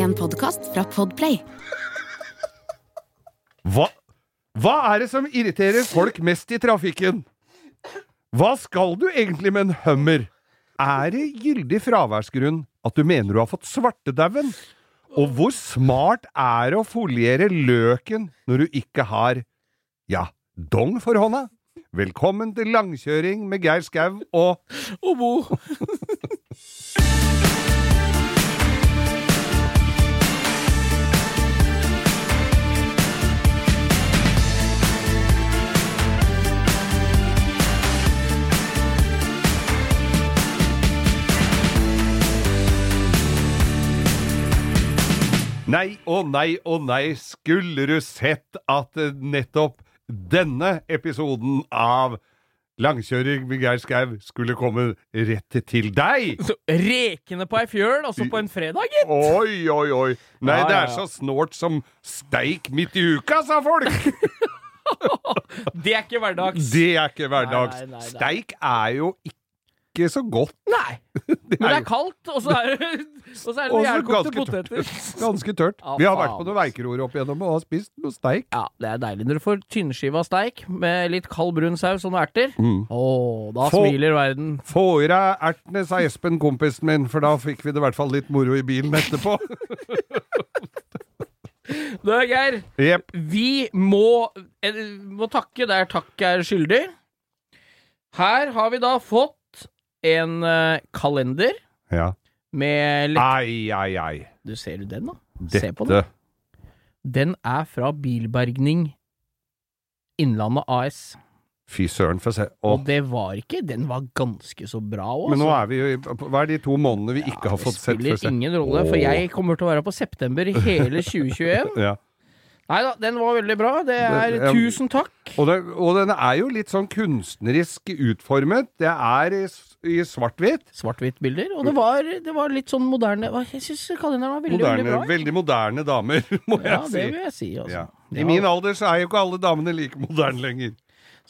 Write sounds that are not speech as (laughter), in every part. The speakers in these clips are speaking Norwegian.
En podkast fra Podplay. Hva, hva er det som irriterer folk mest i trafikken? Hva skal du egentlig med en hummer? Er det gyldig fraværsgrunn at du mener du har fått svartedauden? Og hvor smart er det å foliere løken når du ikke har, ja, dong for hånda? Velkommen til langkjøring med Geir Skau og Og Bo. Nei og nei og nei, skulle du sett at nettopp denne episoden av Langkjøring med Geir Skau skulle komme rett til deg! Så rekende på ei fjøl, altså på en fredag, gitt! Oi, oi, oi. Nei, Ja, det er så snålt som steik midt i uka, sa folk! (laughs) Det er ikke hverdags. Det er ikke hverdags. Nei, nei, nei, nei. Steik er jo ikke så godt. Nei. (laughs) Men det er kaldt, og så er det, (laughs) og så er det ganske poteter. Ganske tørt. (laughs) Vi har vært på noen veikeroer opp igjennom og har spist noe steik. Ja, det er deilig når du får tynnskiva steik med litt kald brun saus og noen erter. Mm. Å, da Få- smiler verden. Få i deg ertene, sa Espen, kompisen min, for da fikk vi det i hvert fall litt moro i bilen etterpå. Du, Geir, Yep. vi må, eh, må takke der takk er skyldig. Her har vi da fått en eh, kalender Ja. med Ai, ai, ai. Du ser du den, da? Se på den. Den er fra Bilbergning Innlandet AS. Fy søren, få se. Og det var ikke Den var ganske så bra òg. Men nå er vi jo i Hva er de to månedene vi ikke har fått sett Det spiller ingen rolle, for jeg kommer til å være på september hele (laughs) 2021. Ja. Nei da, den var veldig bra. Det er Det- ja. tusen takk. Og, det, og den er jo litt sånn kunstnerisk utformet. Det er i, i svart-hvitt. Svart-hvitt-bilder. Og det var, det var litt sånn moderne Jeg syns kalenderen var veldig, Moderne, veldig bra. veldig moderne damer, (laughs) må Ja, jeg det vil jeg si, altså. Ja. Ja. I min alder så er jo ikke alle damene like moderne lenger.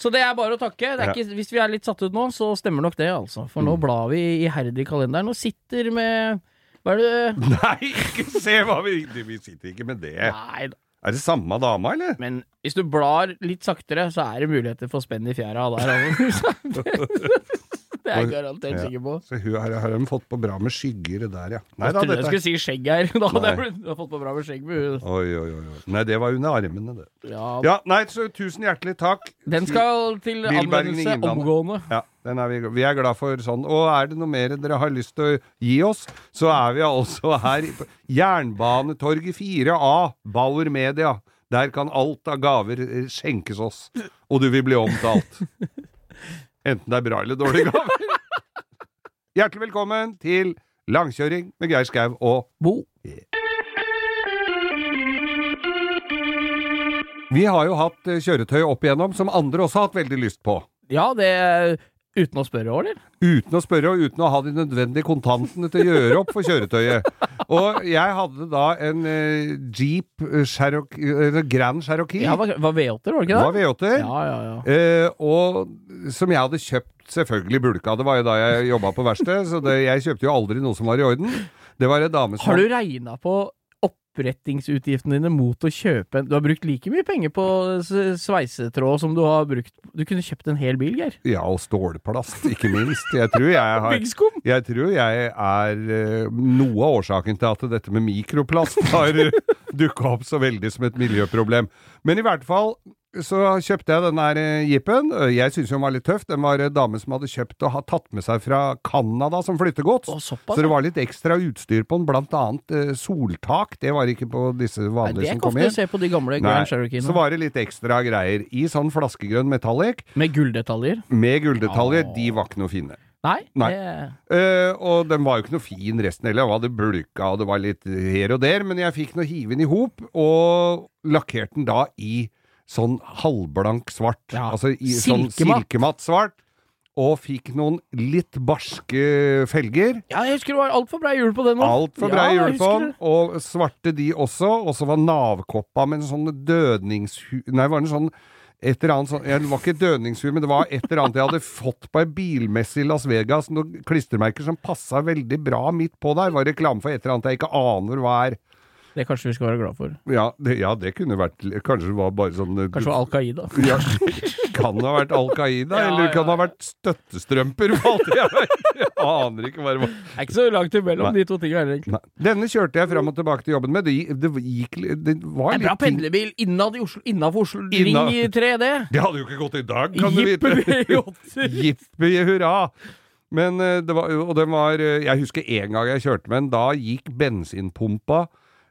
Så det er bare å takke. Det Ja. ikke, hvis vi er litt satt ut nå, så stemmer nok det, altså. For Mm. nå blar vi iherdig i kalenderen og sitter med Hva er det (laughs) Nei, ikke se hva vi Vi sitter ikke med det. Nei da. Er det samme dama, eller? Men hvis du blar litt saktere, så er det muligheter for spenn i fjæra der. (laughs) (laughs) (laughs) (laughs) Det er jeg garantert Ja. sikker på. Så hun har, har hun fått på bra med skygger der, ja. Nei Jeg da, trodde jeg skulle si skjegg her. (laughs) Da hadde jeg fått på bra med skjegg med hun. Oi, oi, oi. Nei, det var under armene, det. Ja, Ja, nei, så tusen hjertelig takk. Den skal til anvendelse omgående. Ja, den er vi, vi er glad for sånn. Og er det noe mer dere har lyst til å gi oss, så er vi altså her på Jernbanetorget 4A, Bauer Media. Der kan alt av gaver eh, skjenkes oss, og du vil bli omtalt. (laughs) Enten det er bra eller dårlige gaver. (laughs) Hjertelig velkommen til langkjøring med Geir Skau og Bo. Vi har jo hatt eh, kjøretøy opp igjennom som andre også har hatt veldig lyst på. Ja, det Uten å spørre, eller? Uten å spørre og uten å ha de nødvendige kontantene til å gjøre opp for kjøretøyet. Og jeg hadde da en eh, Jeep eh, Cherokee, eh, Grand Cherokee. Ja, var, var V8-er, var det det ikke var det? V8-er. Ja, ja, ja. Eh, og som jeg hadde kjøpt selvfølgelig bulka. Det var jo da jeg jobba på verksted, så det, jeg kjøpte jo aldri noe som var i orden. Det var ei dame som Har du regna på opprettingsutgiftene dine mot å kjøpe en Du har brukt like mye penger på sveisetråd som du har brukt Du kunne kjøpt en hel bil, Geir. Ja, og stålplast, ikke minst. Jeg tror jeg har (laughs) Jeg tror jeg er eh, noe av årsaken til at dette med mikroplast har (laughs) uh, dukka opp så veldig som et miljøproblem. Men i hvert fall så kjøpte jeg denne der eh, jeepen. Eh, Jeg syntes den var litt tøff. Den var en dame som hadde kjøpt og tatt med seg fra Canada som flyttegods. Å, såpass, Så det var litt ekstra utstyr på den, blant annet eh, soltak. Det var ikke på disse Nei, vanlige det er ikke ofte inn. jeg ser på de gamle Grand Cherokeene. så var det litt ekstra greier i sånn flaskegrønn metallic Med gulldetaljer. med gulldetaljer. Ja. De var ikke noe fine. Nei, Nei. Det, Uh, og den var jo ikke noe fin resten heller. Den hadde bulka, og det var litt her og der. Men jeg fikk nå hive den i hop, og lakkerte den da i sånn halvblank svart. Ja. Altså i sånn Silkematt. silkematt svart. Og fikk noen litt barske felger. ja, jeg husker det var altfor brei hjul på den. Altfor brei Ja, hjul på den, og svarte de også. Og så var navkoppa med en sånn dødningshu... Nei, var det en sånn et eller annet sånn, Det var ikke et dødningshue, men det var et eller annet jeg hadde fått på ei bilmesse i Las Vegas. Noen klistremerker som passa veldig bra midt på der. Var reklame for et eller annet jeg ikke aner hva er. Det kanskje vi skal være glad for. Ja, det, ja, det kunne vært Kanskje det var bare sånn eh, Kanskje det var Al Qaida. (laughs) ja, Kan ha vært Al Qaida, (laughs) Ja, eller kan ha vært støttestrømper, for alt jeg vet. Jeg aner ikke hva det var. Det er ikke så langt imellom Nei. de to tingene heller, egentlig. Nei. Denne kjørte jeg fram og tilbake til jobben med. Det, det gikk Det var litt En bra pendlerbil innad i Oslo, innafor Oslo. Inna- Ring 3D. (laughs) Det hadde jo ikke gått i dag, kan du vite. Jippi hurra! Men eh, det var, og den var eh, Jeg husker en gang jeg kjørte med den. Da gikk bensinpumpa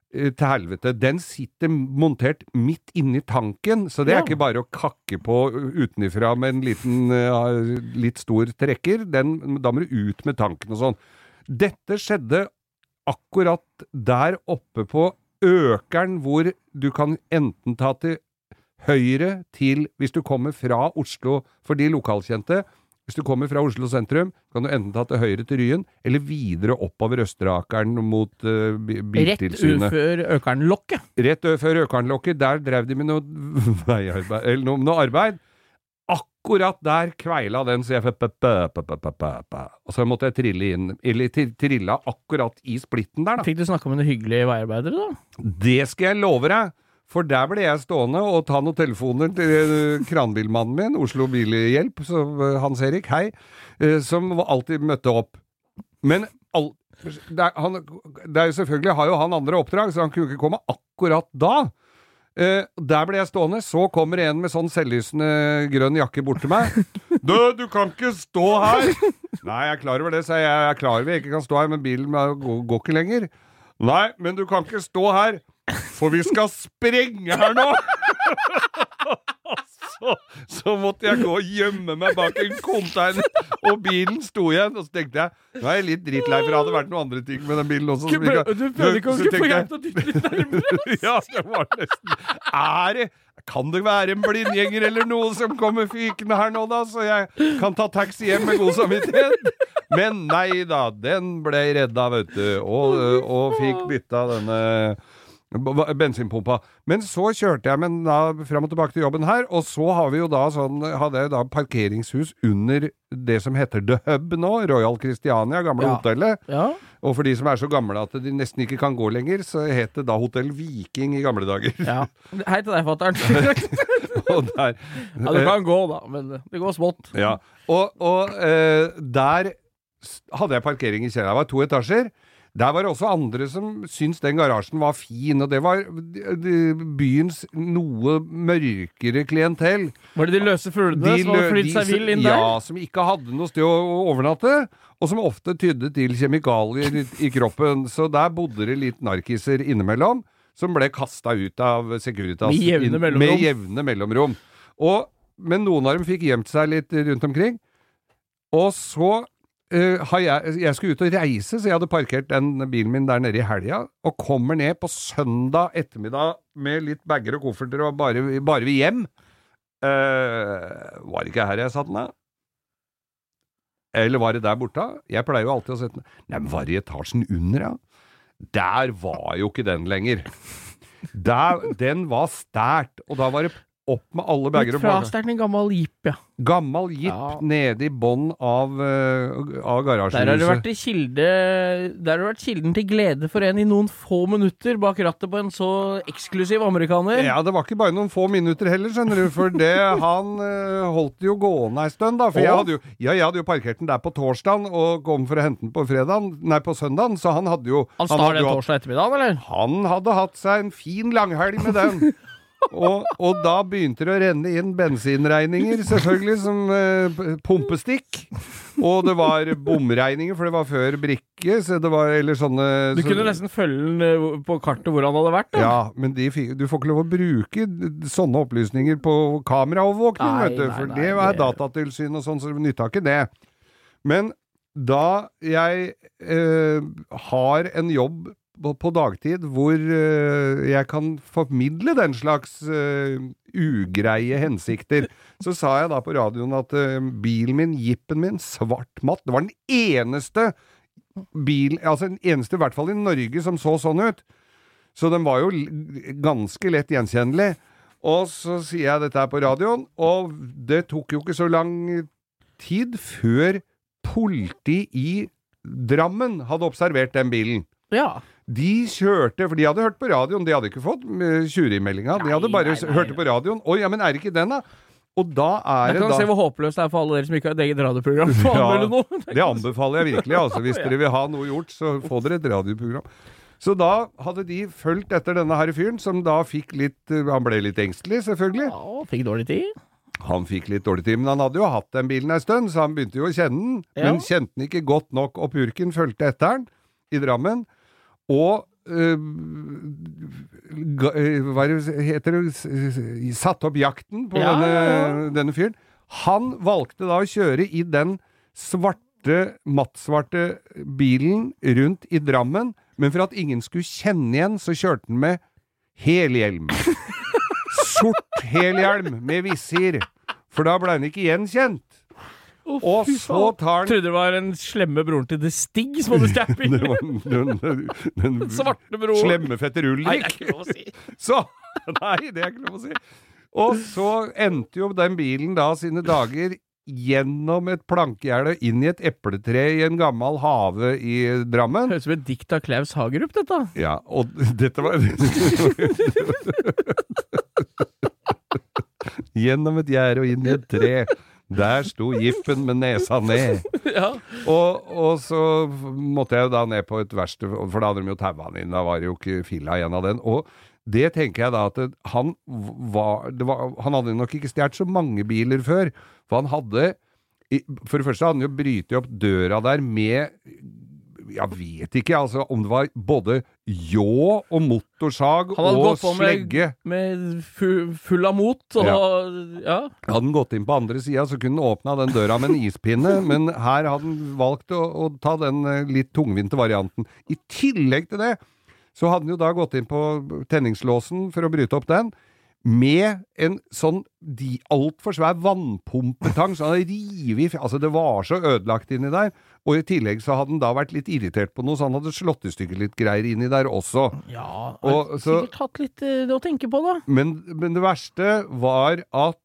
til helvete. Den sitter montert midt inni tanken, så det er ikke bare å kakke på utenifra med en liten, eh, litt stor trekker. Den, da må du ut med tanken og sånn. Dette skjedde akkurat der oppe på Økeren, hvor du kan enten ta til høyre til Hvis du kommer fra Oslo, for de lokalkjente Hvis du kommer fra Oslo sentrum, kan du enten ta til høyre til Ryen, eller videre oppover Østerakeren mot uh, Rett før Økernlokket. Rett før Økernlokket, der drev de med noe (laughs) veiarbeid, eller noe, noe arbeid. Akkurat der kveila den, så jeg. Og så måtte jeg trille inn, eller trilla akkurat i splitten der, da. Fikk du snakka med noen hyggelige veiarbeidere, da? Det skal jeg love deg! For der ble jeg stående og ta noen telefoner til eh, kranbilmannen min, Oslo Bilhjelp, eh, Hans Erik, hei, eh, som alltid møtte opp. Men all, det, er, han, det er jo selvfølgelig har jo han andre oppdrag, så han kunne ikke komme akkurat da. Eh, der ble jeg stående, så kommer en med sånn selvlysende grønn jakke bort til meg. (laughs) Du, du kan ikke stå her! Nei, jeg er klar over det, sa jeg. Jeg er klar over jeg ikke kan stå her, men bilen går, går ikke lenger. Nei, men du kan ikke stå her, for vi skal sprenge her nå! så, så måtte jeg gå og gjemme meg bak en container, og bilen sto igjen. Og så tenkte jeg nå er jeg litt drittlei, for det hadde vært noen andre ting med den bilen også. som Du prøvde ikke å få hjelp til å dytte litt nærmere? (laughs) ja, det var nesten Er det Kan det være en blindgjenger eller noe som kommer fykende her nå, da, så jeg kan ta taxi hjem med god samvittighet? Men nei da, den ble redda, vet du, og, og fikk bytta denne bensinpumpa. Men så kjørte jeg med den fram og tilbake til jobben her, og så har vi jo da sånn, hadde jeg da parkeringshus under det som heter The Hub nå, Royal Christiania, gamle Ja. hotellet. Ja. Og for de som er så gamle at de nesten ikke kan gå lenger, så het det da Hotell Viking i gamle dager. ja. (laughs) Hei til deg, fatter'n. (laughs) (laughs) Ja, du kan gå, da, men det går smått. ja. Og, og eh, der hadde jeg parkering i kjelleren. Det var to etasjer. Der var det også andre som syntes den garasjen var fin, og det var de- de- byens noe mørkere klientell. Var det de løse fuglene som hadde flydd de seg vill inn der? Ja, som ikke hadde noe sted å overnatte, og som ofte tydde til kjemikalier i, i kroppen. Så der bodde det litt narkiser innimellom, som ble kasta ut av Securitas. Med jevne mellomrom. Med jevne mellomrom. Og, men noen av dem fikk gjemt seg litt rundt omkring. Og så har jeg, jeg skulle ut og reise, så jeg hadde parkert den bilen min der nede i helga, og kommer ned på søndag ettermiddag med litt bager og kofferter og bare, bare vi hjem. Uh, var det ikke her jeg satt den, da? Eller var det der borte? Jeg pleier jo alltid å sette den Nei, men var det i etasjen under, ja? Der var jo ikke den lenger. Der, den var stært, og da var det opp med alle bager og bager. en gammel jeep, ja. Gammel jeep Ja. nede i bånn av, uh, av Der har det vært i kilde Der har det vært kilden til glede for en i noen få minutter bak rattet på en så eksklusiv amerikaner. Ja, det var ikke bare noen få minutter heller, skjønner du, for det, (laughs) han uh, holdt det jo gående ei stund, da. For jeg hadde, jo, ja, jeg hadde jo parkert den der på torsdagen og kom for å hente den på fredagen, nei, på søndagen, så han hadde jo Han stal den torsdag ettermiddag, eller? Han hadde hatt seg en fin langhelg med den. (laughs) Og, og da begynte det å renne inn bensinregninger, selvfølgelig, som eh, pumpestikk. Og det var bomregninger, for det var før brikke, så det var eller sånne Du så- kunne nesten følge den eh, på kartet hvor han hadde vært. Da. Ja, men de du får ikke lov å bruke sånne opplysninger på kameraovervåkning, Nei, vet du, for nei, det er Datatilsynet datatilsyn og sånn, så nytta ikke det. Men da jeg eh, har en jobb på, dagtid hvor eh, jeg kan formidle den slags eh, ugreie hensikter, så sa jeg da på radioen at eh, bilen min, jeepen min, svart matt, det var den eneste bil, altså den eneste i hvert fall i Norge som så sånn ut. Så den var jo ganske lett gjenkjennelig. Og så sier jeg dette her på radioen, og det tok jo ikke så lang tid før politiet i Drammen hadde observert den bilen. Ja. De kjørte, for de hadde hørt på radioen, de hadde ikke fått eh. De hadde bare nei, nei, hørte på radioen. Oi, ja, men er det ikke den, da? Og da er det kan da se hvor håpløst det er for alle dere som ikke har et eget radioprogram. (laughs) Ja. Det anbefaler jeg virkelig. altså Hvis dere vil ha noe gjort, så få dere et radioprogram. Så da hadde de fulgt etter denne her fyren, som da fikk litt eh, Han ble litt engstelig, selvfølgelig. Ja, fikk dårlig tid. Han fikk litt dårlig tid, men han hadde jo hatt den bilen ei stund, så han begynte jo å kjenne den. Ja. Men kjente den ikke godt nok, og purken fulgte etter den i Drammen. Og øh, øh, hva er heter det Satte opp jakten på Ja, denne, ja, ja. denne fyren. Han valgte da å kjøre i den svarte, mattsvarte bilen rundt i Drammen, men for at ingen skulle kjenne igjen, så kjørte han med helhjelm. (laughs) Sort helhjelm med visir, for da ble han ikke gjenkjent. Å, Og så tar han Trodde det var den slemme broren til The Stig som hadde stjålet (laughs) bilen. den, den, den, Den svarte broren. slemme fetter Nei, det er Ulrik. ikke lov å si. (laughs) Så Nei, det er ikke lov å si. Og så endte jo den bilen da sine dager gjennom et plankegjerde inn i et epletre i en gammel hage i Drammen. Høres ut som et dikt av Klaus Hagerup, dette. Ja, og (laughs) dette var Gjennom et gjerde og inn i et tre. Der sto Jiffen med nesa ned. (laughs) Ja. Og, og så måtte jeg jo da ned på et verksted, for da hadde de jo taua han inn. Da var det jo ikke filla igjen av den. Og det tenker jeg da at han var, det var Han hadde nok ikke stjålet så mange biler før. For han hadde For det første hadde han jo brytet opp døra der med Jeg vet ikke, altså om det var både ljå og motorsag Han hadde og gått på med- slegge. Med full av mot og ja. Hadde han gått inn på andre sida, så kunne han åpna den døra med en (laughs) ispinne, men her hadde han valgt å, å ta den eh, litt tungvinte varianten. I tillegg til det, så hadde han jo da gått inn på tenningslåsen for å bryte opp den, med en sånn de altfor svær vannpumpetang, så han revet Altså, det var så ødelagt inni der. Og i tillegg så hadde han da vært litt irritert på noe, så han hadde slått i stykker litt greier inni der også. Ja, Og så- sikkert hatt litt uh, å tenke på, da. Men, men det verste var at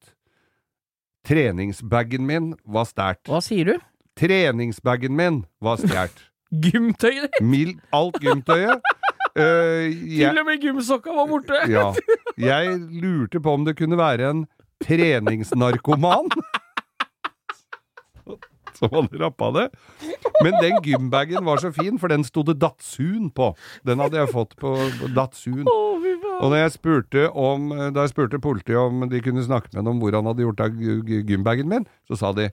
treningsbagen min var stjålet. Hva sier du? Treningsbagen min var stjålet. (laughs) Gymtøyet ditt! Alt gymtøyet. Eh, Til og med gymsokka var borte! ja. Jeg lurte på om det kunne være en treningsnarkoman (laughs) som hadde rappa det. Men den gymbagen var så fin, for den sto det Datsun på. Den hadde jeg fått på på Datsun. Og da jeg spurte om, da jeg spurte politiet om de kunne snakke med ham om hvor han hadde gjort av gy- gy- gymbagen min, så sa de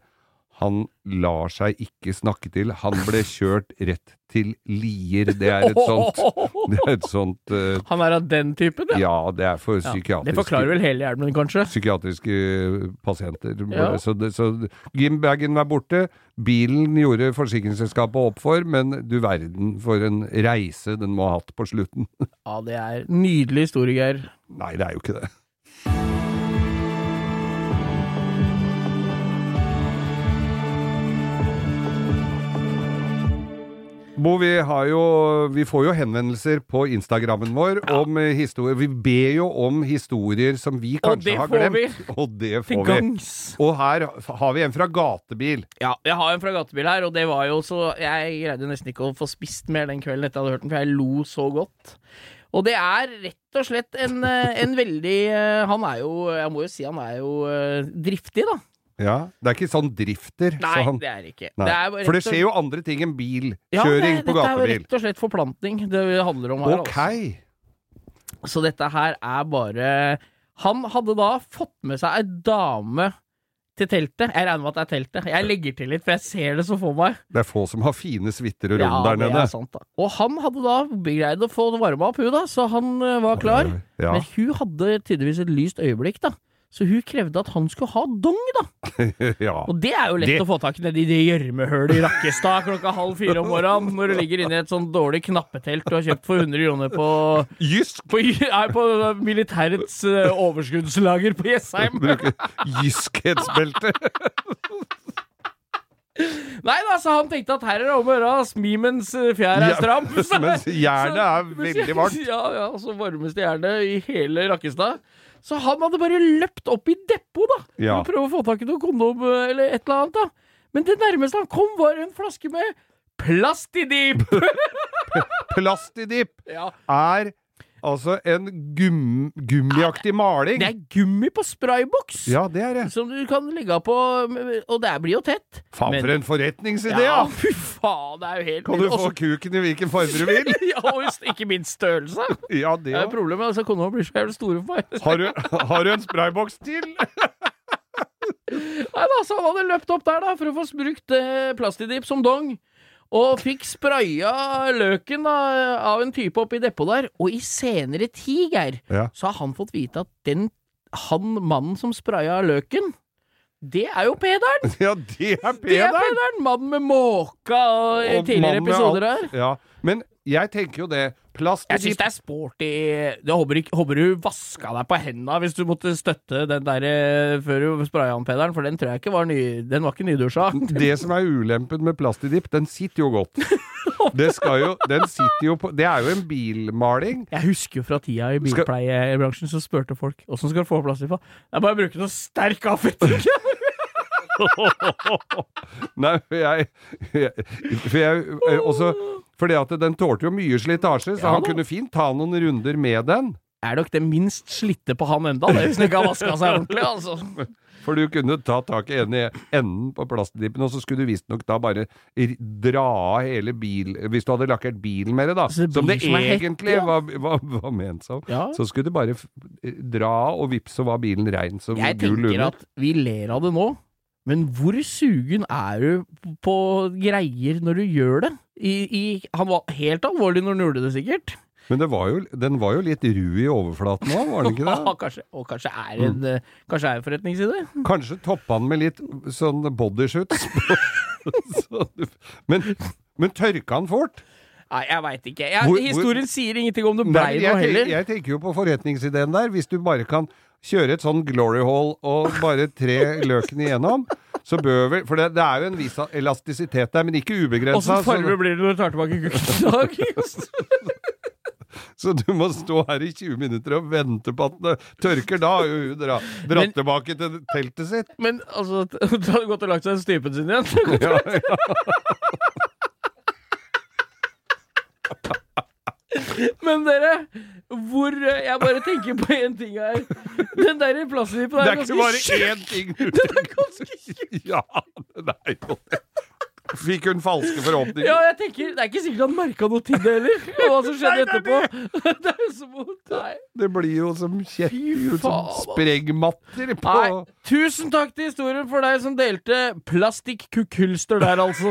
han lar seg ikke snakke til. Han ble kjørt rett til Lier. Det er et sånt Det er et sånt uh, Han er av den typen, ja. Ja, det er for Ja, Det forklarer vel hele hjelmen, kanskje? Psykiatriske pasienter. Ja. Så, så gymbagen var borte. Bilen gjorde forsikringsselskapet opp for, men du verden for en reise den må ha hatt på slutten. Ja, det er nydelig historie, Geir. Nei, det er jo ikke det. Bo, vi, har jo, vi får jo henvendelser på Instagrammen vår om eh, historier. Vi ber jo om historier som vi kanskje har glemt. glemt. Og det får vi. gangs. Og her har vi en fra gatebil. Ja, jeg har en fra gatebil her, og det var jo så Jeg greide nesten ikke å få spist mer den kvelden etter jeg hadde hørt den, for jeg lo så godt. Og det er rett og slett en, eh, en veldig eh, Han er jo Jeg må jo si han er jo driftig, da. Ja, Det er ikke sånn drifter. Nei, sånn. det er ikke. nei. Det er For det skjer jo andre ting enn bilkjøring ja, gatebil Ja, Dette er jo rett og slett forplantning det handler om her. Ok. Altså. Så dette her er bare Han hadde da fått med seg ei dame til teltet. Jeg regner med at det er teltet. Jeg legger til litt, for jeg ser det så for meg. Det er få som har fine suiter og rom Ja, der det er sant, da. Og han hadde da greid å få varma opp hun da, så han eh, var klar. Ja. Men hun hadde tydeligvis et lyst øyeblikk, da. Så hun krevde at han skulle ha dong, da. (laughs) ja. Og det er jo lett Det- å få tak i nedi det gjørmehølet i Rakkestad klokka halv fire om morgenen, når du ligger inne i et sånn dårlig knappetelt du har kjøpt for 100 kroner på Jysk! på, nei, på militærets eh, overskuddslager på Jessheim. (laughs) Jyskhetsbelte. (laughs) Nei da, så han tenkte at her er det om å gjøre, Smi mens fjær er Ja, stram. mens jernet er veldig varmt. Ja, ja, så varmeste jernet i hele Rakkestad. Så han hadde bare løpt opp i depot, da, Ja. for å prøve å få tak i noe kondom eh, eller et eller annet, da. Men det nærmeste han kom, var en flaske med Plastidip! Plastidip (laughs) Ja. er altså en gum, gummiaktig maling. Det er gummi på sprayboks! Ja, det er det. Som du kan legge på, og det blir jo tett. Faen, for en forretningsidé, Ja, fy faen, det er jo helt Kan du få kuken i hvilken farge du vil? (laughs) ja, og ikke minst størrelse. (laughs) Ja, det Det er problemet. Altså, kona blir så jævlig store for meg. (laughs) Har, du- har du en sprayboks til? Nei da, så han hadde løpt opp der da for å få brukt eh, plastidip som dong. Og fikk spraya løken da, av en type oppi depot der. Og i senere tid, Geir, Ja. så har han fått vite at den han mannen som spraya løken, det er jo Pederen! (laughs) Ja, det er Det er Pederen! Pederen! Mannen med måka og, Og tidligere episoder her. Ja, men jeg tenker jo det. Plast Jeg syns det er sporty Det håper, ikke, håper du vaska deg på henda hvis du måtte støtte den der eh, før du spraya han Pederen, for den tror jeg ikke var ny Den var ikke nydusja. (laughs) Det som er ulempen med plastidipp, den sitter jo godt. (laughs) Det skal jo, den sitter jo på Det er jo en bilmaling. Jeg husker jo fra tida i bilpleiebransjen, så spurte folk åssen skal du få plass til Det er bare å bruke noe sterk avfetting. (laughs) (laughs) Nei, for jeg, jeg, for jeg eh, også Fordi at den tålte jo mye slitasje, så Ja han da. kunne fint ta noen runder med den. er nok det minst slitte på han enda, det, hvis han ikke har vaska seg ordentlig. altså. For du kunne ta tak i enden på plastdippen, og så skulle du visstnok da bare dra av hele bil Hvis du hadde lakkert bilen med det, da, det som det som egentlig egentlig ja. var, var, var ment som, Ja. så skulle du bare dra dra, og vips, så var bilen rein som Jeg gull tenker at vi ler av det nå, men hvor sugen er du på greier når du gjør det? I, i, han var helt alvorlig når han gjorde det, sikkert. Men det var jo, den var jo litt ru i overflaten òg, var den ikke det? (laughs) kanskje, og kanskje er en, mm. kanskje er en forretningsside? Kanskje toppa han med litt sånn bodyshoots. (laughs) Så men, men tørka han fort? Nei, jeg veit ikke. Jeg, Hvor- hvor- historien sier ingenting om det blei noe heller. jeg tenker jo på forretningsideen der. Hvis du bare kan kjøre et sånn glory hall og bare tre løken igjennom, så bør vel For det, det er jo en viss elastisitet der, men ikke ubegrensa. Åssen farge blir det når du tar tilbake i dag? (laughs) Så du må stå her i 20 minutter og vente på at det tørker. Da har jo hun dratt Men- tilbake til teltet sitt. Men altså, (laughs) du hadde gått og lagt seg i stypen sin igjen. (laughs) Ja, ja. Men dere, hvor Jeg bare tenker på én ting her. Den der Det er, er ganske tjukk. (laughs) Den er ganske tjukk. (laughs) Ja, det er jo det. Fikk hun falske forhåpninger? Ja, jeg tenker, Det er ikke sikkert han merka noe til det heller. Og hva som skjedde Nei, er etterpå. Det (laughs) er jo som vondt. Nei. Det blir jo som Fy som sprengmatter på Nei. Tusen takk til historien for deg som delte plastikkukulster der, altså.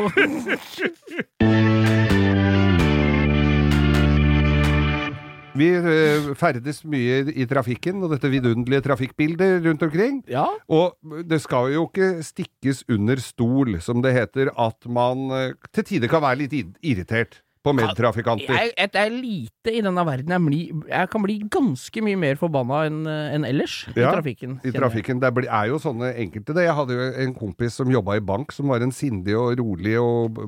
Vi eh, ferdes mye i trafikken, og dette vidunderlige trafikkbildet rundt omkring. Ja. Og det skal jo ikke stikkes under stol, som det heter, at man eh, til tider kan være litt irritert på medtrafikanter. Jeg, jeg, jeg, er lite i denne verden. Jeg, bli, jeg kan bli ganske mye mer forbanna enn en ellers i trafikken. I trafikken. Det er jo sånne enkelte det. Jeg hadde jo en kompis som jobba i bank, som var en sindig og rolig og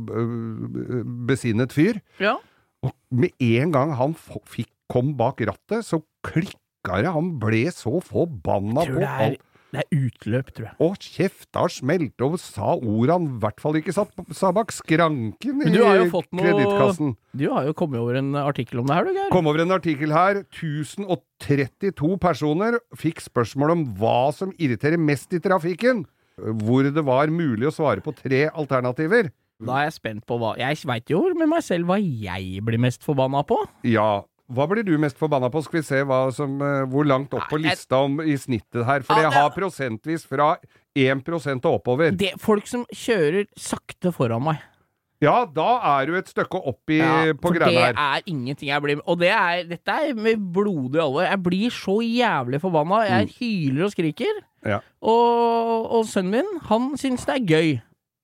besinnet fyr. Ja. Og med en gang han fikk, kom bak rattet, så klikka det. Han ble så forbanna på det alt. det er utløp, tror jeg. Og kjefta smelte og sa ord han i hvert fall ikke satt, sa bak skranken Men i du har jo fått noe- kredittkassen. Du har jo kommet over en artikkel om det her, du, Geir. Kom over en artikkel her. 1032 personer fikk spørsmål om hva som irriterer mest i trafikken. Hvor det var mulig å svare på tre alternativer. Da er jeg spent på hva Jeg veit jo med meg selv hva jeg blir mest forbanna på. Ja. Hva blir du mest forbanna på? Skal vi se som, eh, hvor langt opp på lista om, i snittet her. For jeg har prosentvis fra 1 og oppover. Det er Folk som kjører sakte foran meg. Ja, da er du et stykke opp i, Ja, på for her. det er ingenting jeg blir Og det er, dette er med blodig alvor. Jeg blir så jævlig forbanna. Jeg hyler og skriker. Mm. Ja. Og, og sønnen min, han syns det er gøy.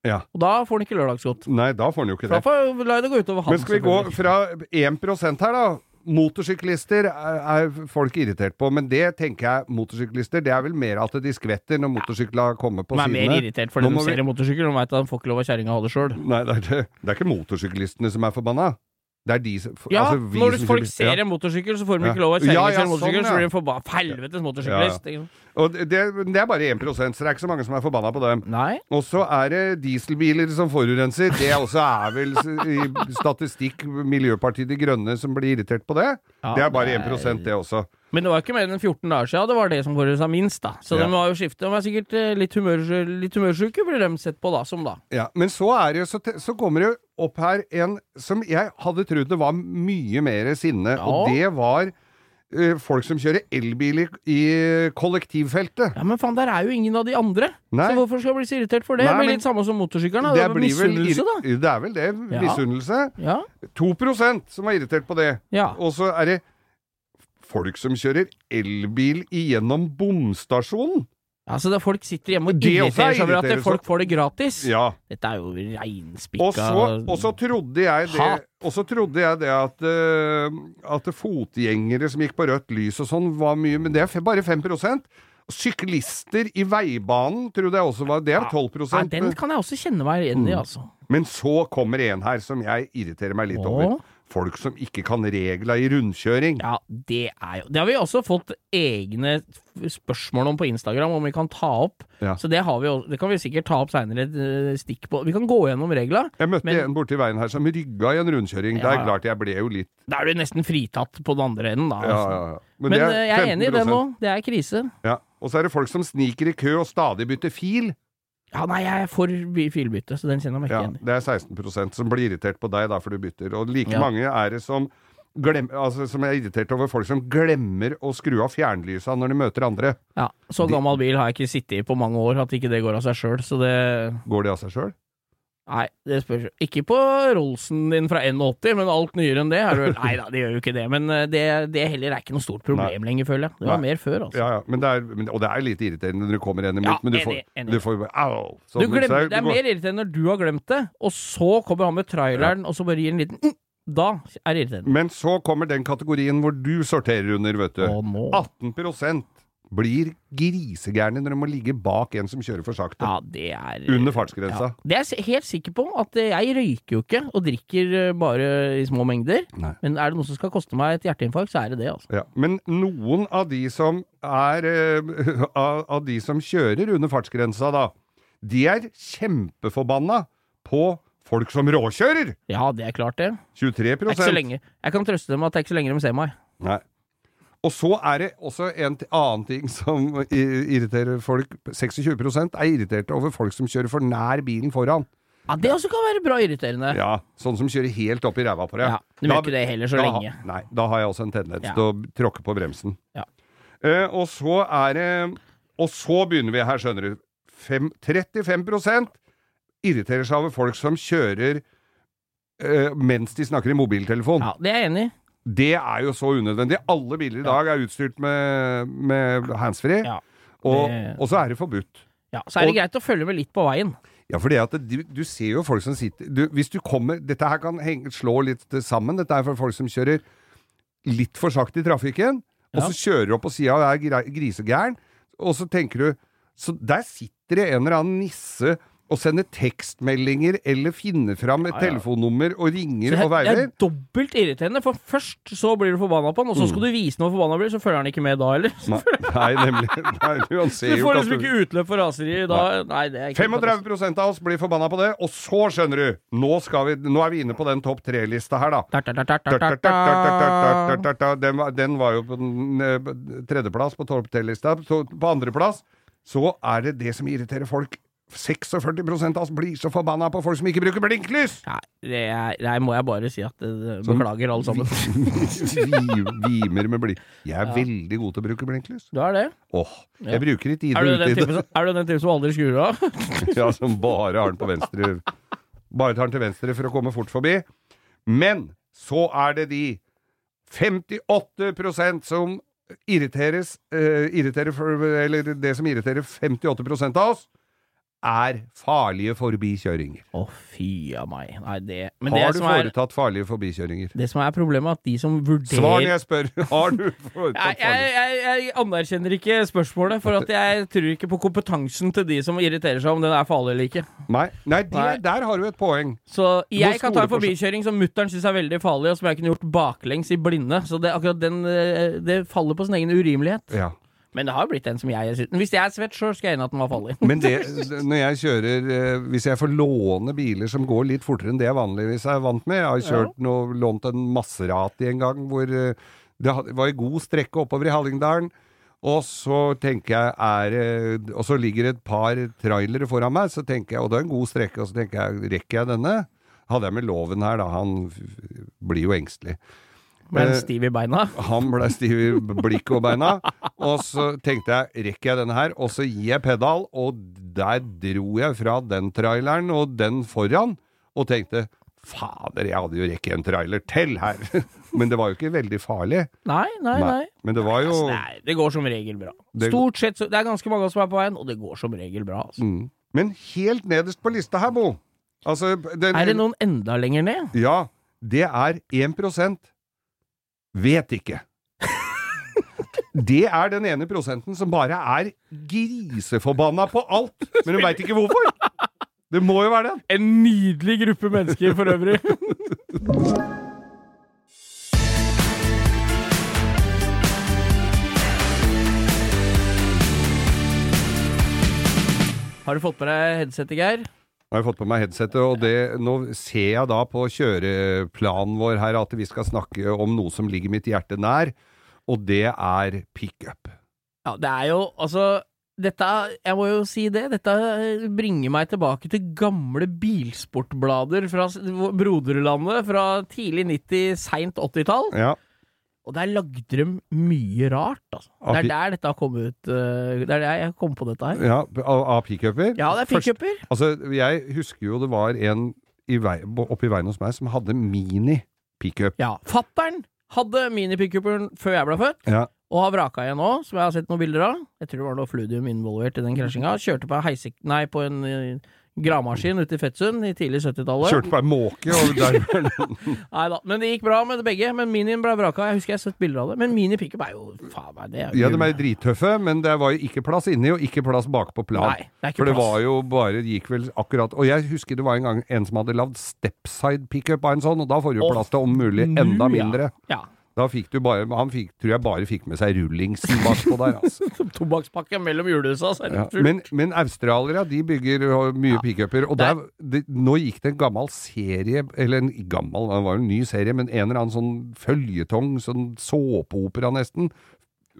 Ja. Og da får han ikke lørdagsgodt. Nei, da får han jo ikke det. Da får la det gå utover han. Men skal vi gå fra 1% her, da? Motorsyklister er, folk irritert på, men det tenker jeg motorsyklister Det er vel mer at de skvetter når motorsykla kommer på sidene. De er mer irritert fordi de vi- ser en motorsykkel og veit at de får ikke lov av kjerringa å ha det sjøl. Nei, det er, det er ikke motorsyklistene som er forbanna. Det er de som Ja, altså, vi når som folk ser ja. en motorsykkel, så får de ikke lov å kjøre ja, en motorsykkel, sånn, så blir de forbanna. Helvetes motorsyklist. Og det, det er bare 1 så det er ikke så mange som er forbanna på dem. Og så er det dieselbiler som forurenser. Det også er vel i statistikk Miljøpartiet De Grønne som blir irritert på det. Det er bare det 1 det også. Men det var ikke mer enn 14 dager siden det var det som forurensa minst, da. Så Ja. de har jo skiftet. De er sikkert eh, litt, humør, litt humørsjuke, blir de sett på da, som da. Ja, Men så, det, jo- så, så kommer det opp her en som jeg hadde trodd det var mye mer sinne, og det var uh, folk som kjører elbil i, kollektivfeltet. Ja, men faen, der er jo ingen av de andre. Nei. Så hvorfor skal jeg bli så irritert for det? Nei, det blir men- litt samme som motorsykkelen. Det, Det misunnelse, da. det er vel det. Ja. Misunnelse. Ja. 2 som er irritert på det. ja. Og så er det folk som kjører elbil igjennom bomstasjonen. Altså, det folk sitter hjemme og er irriterer seg over at folk får det gratis. Ja. Dette er jo reinspikka Og så, trodde jeg det trodde jeg det at, eh, at fotgjengere som gikk på rødt lys og sånn, var mye Men det er bare 5% Syklister i veibanen trodde jeg også var Det er 12 ja, Den kan jeg også kjenne meg igjen i, altså. Men så kommer en her som jeg irriterer meg litt over. Folk som ikke kan regla i rundkjøring. Ja, det er jo Det har vi også fått egne spørsmål om på Instagram, om vi kan ta opp. Ja. Så det, har vi, også- det kan vi sikkert ta opp seinere, et eh, stikk på. Vi kan gå gjennom regla. Jeg møtte Men- en borti veien her som rygga i en rundkjøring. Det er klart jeg ble jo litt Da er du nesten fritatt på den andre enden, da. Altså. ja, ja. Men, men eh, jeg er enig i det nå. Det er krise. Ja. Og så er det folk som sniker i kø og stadig bytter fil. Ja, nei, jeg er for filbytte, så den kjenner jeg meg ikke Ja, igjen i. det er 16% som blir irritert på deg da, for du bytter. Og like Ja. mange er det som, glem, altså, som er irritert over folk som glemmer å skru av fjernlysa når de møter andre. Ja, Så gammel bil har jeg ikke sittet i på mange år at ikke det går av seg sjøl, så det Går det av seg sjøl? Nei, det spørs Ikke på Rolsen din fra 81, men alt nyere enn det er det (laughs) Nei da, det gjør jo ikke det, men eh, det, det heller er ikke noe stort problem lenger, føler jeg. Det var Nei. mer før, altså. Ja, ja. Men det er, men, og det er litt irriterende når du kommer en imot, Ja, men du får, enig. du får Au! Sånn, Du glemmer, er- det er mer irriterende når du har glemt det, og så kommer han med traileren, og så bare gir en liten mm, Da er det irriterende. Men så kommer den kategorien hvor du sorterer under, vet du. Å, nå 18 blir grisegærne når de må ligge bak en som kjører for sakte. Ja, det er Under fartsgrensa. Ja. Det er jeg helt sikker på, at eh, jeg røyker jo ikke og drikker eh, bare i små mengder. Nei. Men er det noe som skal koste meg et hjerteinfarkt, så er det det, altså. Ja, men noen av de som er uh, (laughs) av, av de som kjører under fartsgrensa, da, de er kjempeforbanna på folk som råkjører! Ja, det er klart, det. 23 Det er ikke så lenge. Jeg kan trøste dem at det er ikke så lenge de ser meg. Nei. Og så er det også en annen ting som irriterer folk. 26% er irriterte over folk som kjører for nær bilen foran. Ja, Det også kan være bra irriterende. Ja, Sånn som kjører helt opp i ræva på deg. Ja, du gjør ikke det heller så da, lenge. Nei, da har jeg også en tendens Ja. til å tråkke på bremsen. Ja. Eh, og så er det Og så begynner vi her, skjønner du. Fem, 35 irriterer seg over folk som kjører eh, mens de snakker i mobiltelefon. Ja, Det er jeg enig i. Det er jo så unødvendig. Alle biler i dag er utstyrt med, med handsfree, Ja, og, og så er det forbudt. Ja, Så er det Og- greit å følge med litt på veien. Ja, for det at du, du ser jo folk som sitter du, Hvis du kommer Dette her kan henge, slå litt sammen. Dette er for folk som kjører litt for sakte i trafikken, og så kjører du opp på sida og er grisegæren, og så tenker du Så der sitter det en eller annen nisse og sender tekstmeldinger eller finner fram et Ja, ja. telefonnummer og ringer det, og veiver. det er dobbelt irriterende, for først så blir du forbanna på han, og så skal du vise noe forbanna blir, så følger han ikke med da heller. Nei, nei, nemlig. Nei, han ser Du får liksom ikke utløp for raseriet da. Nei, det er ikke 35% av oss blir forbanna på det, og så skjønner du Nå, vi, nå er vi inne på den topp tre-lista her, da. Den var, den var jo på eh, tredjeplass på topp tre-lista. På andreplass så er det det som irriterer folk. 46% av oss blir så forbanna på folk som ikke bruker blinklys! Nei, det er, der må jeg bare si at det, det Beklager, alle sammen. Vi- Vimer med blink. Jeg er veldig god til å bruke blinklys. Du er det? Åh, Ja. jeg bruker i ide den typen som, er du den typen som aldri skrur av? (laughs) Ja, som bare har den på venstre Bare tar den til venstre for å komme fort forbi. Men så er det de 58% som irriteres uh, irriterer Eller det som irriterer 58% av oss, er farlige forbikjøringer. Å, fy a meg. Nei, det Men det Har du som, er, foretatt farlige forbikjøringer? det som er problemet, er at de som vurderer Svar når jeg spør. (laughs) Har du jeg, foretatt jeg, farlige jeg, jeg anerkjenner ikke spørsmålet, for at jeg tror ikke på kompetansen til de som irriterer seg om den er farlig eller ikke. Nei, nei, de, Nei. der har du et poeng. Så jeg kan ta en forbikjøring som mutter'n syns er veldig farlig, og som jeg kunne gjort baklengs i blinde. Så det, akkurat den eh, Det faller på sin egen urimelighet. Ja. Men det har blitt en som jeg syns Hvis jeg er svett sjøl, skal jeg inn at den var farlig. Men (laughs) det, når jeg kjører eh, Hvis jeg får låne biler som går litt fortere enn det jeg vanligvis er vant med Jeg har kjørt noe, lånt en Maserati en gang hvor eh, det var en god strekke oppover i Hallingdalen. Og så tenker jeg er eh, Og så ligger det et par trailere foran meg, så tenker jeg, og det er en god strekke, og så tenker jeg rekker jeg denne? Hadde jeg med loven her, da. Han blir jo engstelig. Men han stiv i beina. (laughs) Han ble stiv i blikket og beina. Og så tenkte jeg, rekker jeg denne her? Og så gir jeg pedal, og der dro jeg fra den traileren og den foran, og tenkte fader, jeg hadde jo rekket en trailer til her. (laughs) Men det var jo ikke veldig farlig. Nei, nei, nei. Men det var jo Altså, nei, det går som regel bra. Det- Stort sett Det er ganske mange som er på veien, og det går som regel bra. Altså. mm. Men helt nederst på lista her, Bo Altså, den, Er det noen enda lenger ned? Ja, det er 1 Vet ikke. Det er den ene prosenten som bare er griseforbanna på alt, men hun veit ikke hvorfor. Det må jo være den. En nydelig gruppe mennesker for øvrig. Har du fått med deg headsetet, Geir? Nå har jeg fått på meg headsetet, og det, nå ser jeg da på kjøreplanen vår her at vi skal snakke om noe som ligger mitt hjerte nær, og det er pickup. Ja, det er jo altså dette, jeg må jo si det, dette bringer meg tilbake til gamle bilsportblader fra broderlandet fra tidlig 90, seint 80-tall. Ja, Og der lagde de mye rart, altså. Det er der dette har kommet ut. eh, Det er der jeg kom på dette her. ja av, pickuper. Ja, det er pickuper. Altså, jeg husker jo det var en i vei, oppe i veien hos meg som hadde mini-pickup. Ja. Fattern hadde mini-pickuperen før jeg ble født, Ja. og har vraka igjen nå, som jeg har sett noen bilder av. Jeg tror det var noe fludium involvert i den krasjinga. Kjørte på, en heisek, nei, på en eh, gravemaskin ute i Fettsund i tidlig 70-tallet. Kjørte på en måke, og der (laughs) Nei da, men det gikk bra med begge. Men minien ble vraka. Jeg husker jeg har sett bilder av det. Men mini-pickup er jo faen meg det er jo Ja, de er drittøffe, men det var jo ikke plass inni, og ikke plass bak på plan. Nei, det er ikke For det plass. var jo bare, gikk vel akkurat Og jeg husker det var en gang en som hadde lagd stepside pickup av en sånn, og da får du jo plass til om mulig enda mindre. ja. mindre. Ja. Da fikk du bare Han fikk, tror jeg bare fikk med seg rullingsen bakpå der, altså. (laughs) Tobakkspakke mellom hjulhusa, så er det Ja. fullt. Men, men australiere, de bygger uh, mye Ja. pickuper. Og er- der, det, nå gikk det en gammel serie, eller en gammel, det var jo en ny serie, men en eller annen sånn føljetong, sånn såpeopera nesten,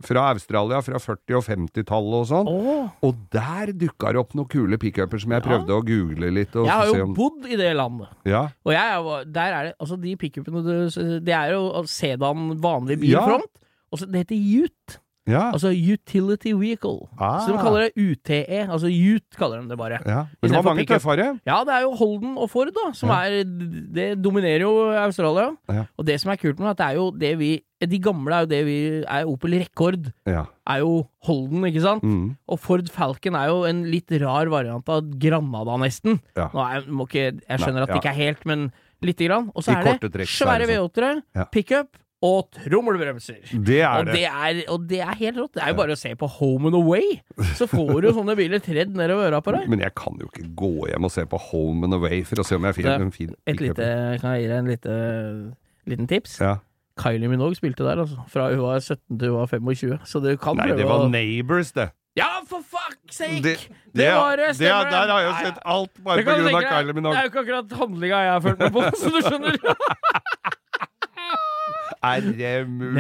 fra Australia fra 40- og 50-tallet og sånn. Oh. Og der dukka det opp noen kule pickuper som jeg Ja. prøvde å google litt. Og jeg har se jo om, bodd i det landet. ja, Og jeg, er der er det Altså, de pickupene du- Det er jo sedan, vanlig Ja. bilfront. Og så det heter Ute. Ja, Altså Utility Vehicle. Ah. Så de kaller det UTE. Altså Ute kaller de det bare. ja. Men det var mange tøffere. Ja, det er jo Holden og Ford, da, som Ja. er Det dominerer jo Australia. Ja. Og det som er kult med det, at det er jo det vi De gamle er jo det vi er Opel Rekord. Ja. Er jo Holden, ikke sant? Mm. Og Ford Falcon er jo en litt rar variant av Granada, nesten. Ja. Nå er, må ikke, jeg skjønner Nei, at det ikke er helt, men lite grann. Og så er det trekk svære sånn. V8-ere, Ja. pickup og trommelbremser. Det er Og det. det er, og det er helt rått. Det er jo bare å se på Home and Away, så får du sånne biler tredd nedover øra på deg. Men jeg kan jo ikke gå hjem og se på Home and Away for å se om jeg finner en fin Et lite, kan jeg gi deg en lite, liten tips? Ja. Kylie Minogue spilte der, altså. Fra hun var 17 til hun var 25. Så du kan Nei, prøve det var å Neighbors, det. Ja, for fuck's sake! Det, Det var det, det, stemmer det. Der har jeg jo sett alt bare pga. Kylie Minogue. Det er jo ikke akkurat handlinga jeg har følt meg på, (laughs) så du skjønner. Er det mulig?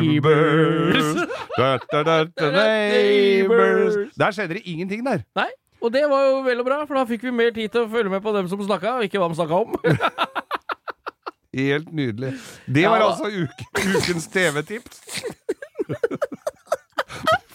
Neighbors. Da, da, da, neighbors. Der skjedde det ingenting der. Nei, og det var jo vel og bra, for da fikk vi mer tid til å følge med på dem som snakka, og ikke hva de snakka om. (laughs) Helt nydelig. Det var ja, altså uke, ukens TV-tips. (laughs)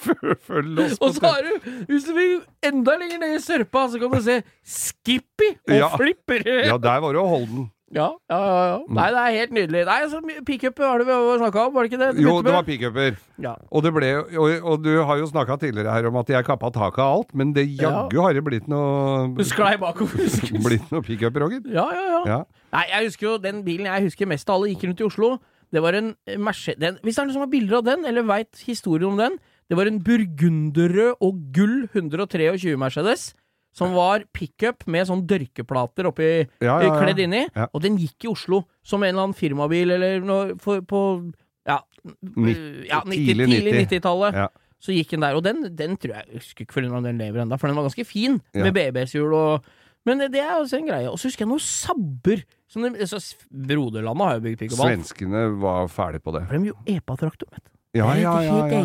Følg oss på Og så har du, hvis du vil enda lenger ned i sørpa, så kan du se Skippy og Ja. Flipper. Ja, der var det jo Holden. Ja, ja, ja. ja. Nei, det er helt nydelig. Nei, altså, Pickuper har du snakka om, var det ikke det? Jo, det var pickuper. Ja. Og, det ble, og, og du har jo snakka tidligere her om at jeg kappa taket av alt, men det jaggu har det blitt Du noe sklei bakover. (laughs) Blitt noe pickup, Roger. Ja, ja, ja, Ja. Nei, jeg husker jo den bilen jeg husker mest av alle gikk rundt i Oslo. Det var en Mercedes Hvis det er noen som har bilder av den, eller veit historien om den Det var en burgunderrød og gull 123 Mercedes. Som var pickup med sånn dørkeplater oppi Ja, ja, ja. kledd inni. Og den gikk i Oslo som en eller annen firmabil eller noe for, på Ja, ja 90, tidlig tidlig 90. 90-tallet. Ja. Så gikk den der, og den, den tror jeg Jeg husker ikke for om den lever ennå, for den var ganske fin, med BBS-hjul og Men det er også en greie. Og så husker jeg noen sabber. Som de, så Broderlandet har jo bygd pickup alt. Svenskene var ferdig på det. For de gjorde epa-traktor, vet du. Ja, ja, ja. ja.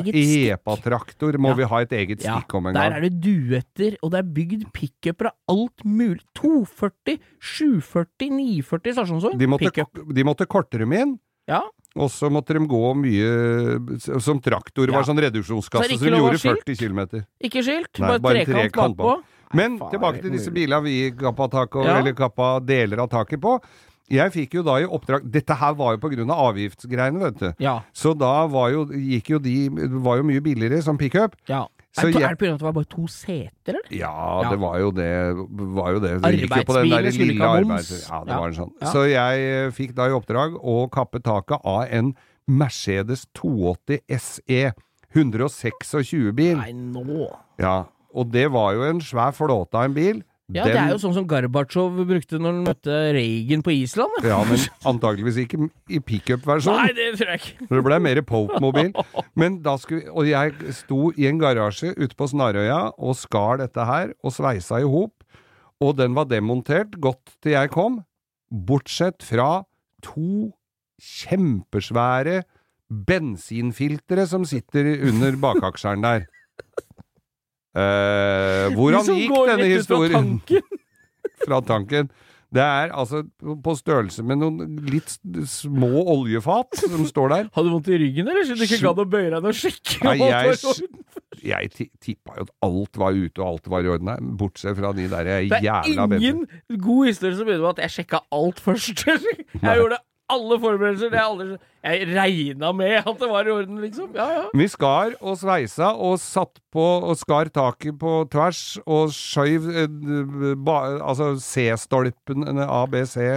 Epa-traktor må Ja. vi ha et eget stikk om en gang. der er det duetter, og det er bygd pickuper av alt mulig. 240, 740, 940 stasjonsvogn. De måtte, de måtte korte dem inn, Ja. og så måtte de gå mye Som traktor var sånn Så reduksjonskasse så, som ikke lov å ha gjorde 40 km. Ikke skilt, Nei, bare, trekant trekant bakpå. Men tilbake til disse bilene vi kappa taket Ja. eller kappa deler av taket på. Jeg fikk jo da i oppdrag Dette her var jo på grunn av avgiftsgreiene, vet du. Ja. Så da var jo, gikk jo de var jo mye billigere som pickup. ja. Så er, det jeg- er det pga. at det var bare to seter, eller? Ja, Ja. det var jo det. Var jo det. det gikk jo på den der skulle ikke ha moms. Ja, det Ja. var en sånn. Så jeg eh, fikk da i oppdrag å kappe taket av en Mercedes 280 SE 126-bil. Nei, nå Ja, og det var jo en svær flåte av en bil. Ja, det er jo sånn som Gorbatsjov brukte når han møtte Reagan på Island. Ja, men (laughs) antageligvis ikke i pickup-versjon. Nei, det tror jeg ikke. Det ble mer Pope-mobil. (laughs) Men da skulle Og jeg sto i en garasje ute på Snarøya og skar dette her, og sveisa i hop. Og den var demontert godt til jeg kom, bortsett fra to kjempesvære bensinfiltre som sitter under bakaksjeren der. Eh, hvordan De gikk denne rett fra historien? tanken. (laughs) fra tanken. Det er altså på størrelse med noen litt små oljefat som står der. (laughs) Hadde du vondt i ryggen, eller? Så du ikke gadd å bøye deg ned og sjekke? Nei, jeg, var jeg tippa jo at alt var ute og alt var i orden her, bortsett fra de der Det er ingen ingen god historie som begynner med at jeg sjekka alt først. (laughs) Jeg gjorde alle forberedelser. Det aldri, jeg regna med at det var i orden, liksom. Ja, ja. Vi skar og sveisa og satt på og skar taket på tvers og skjøv eh, ba, altså C-stolpen A, B, C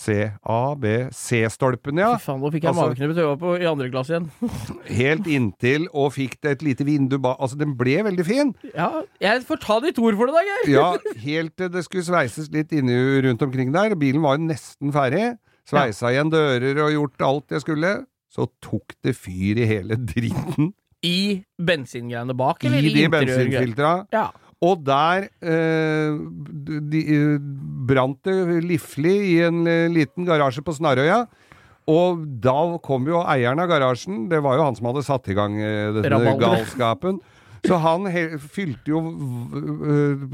A, B, C-stolpen, ja. Fy faen, nå fikk jeg Altså- mageknep jeg på i andre klasse igjen. (laughs) Helt inntil, og fikk det et lite vindu bak Altså, den ble veldig fin. Ja, jeg får ta ditt ord for det, da, Geir. Ja, helt til det skulle sveises litt inni rundt omkring der. Bilen var jo nesten ferdig. Sveisa igjen dører og gjort alt jeg skulle. Så tok det fyr i hele (laughs) dritten. I bensingreiene bak, I eller i, de bensinfiltra. Ja. Og der eh, de, eh, brant det liflig i en eh, liten garasje på Snarøya. Og da kom jo eieren av garasjen, det var jo han som hadde satt i gang eh, denne galskapen. Så han fylte jo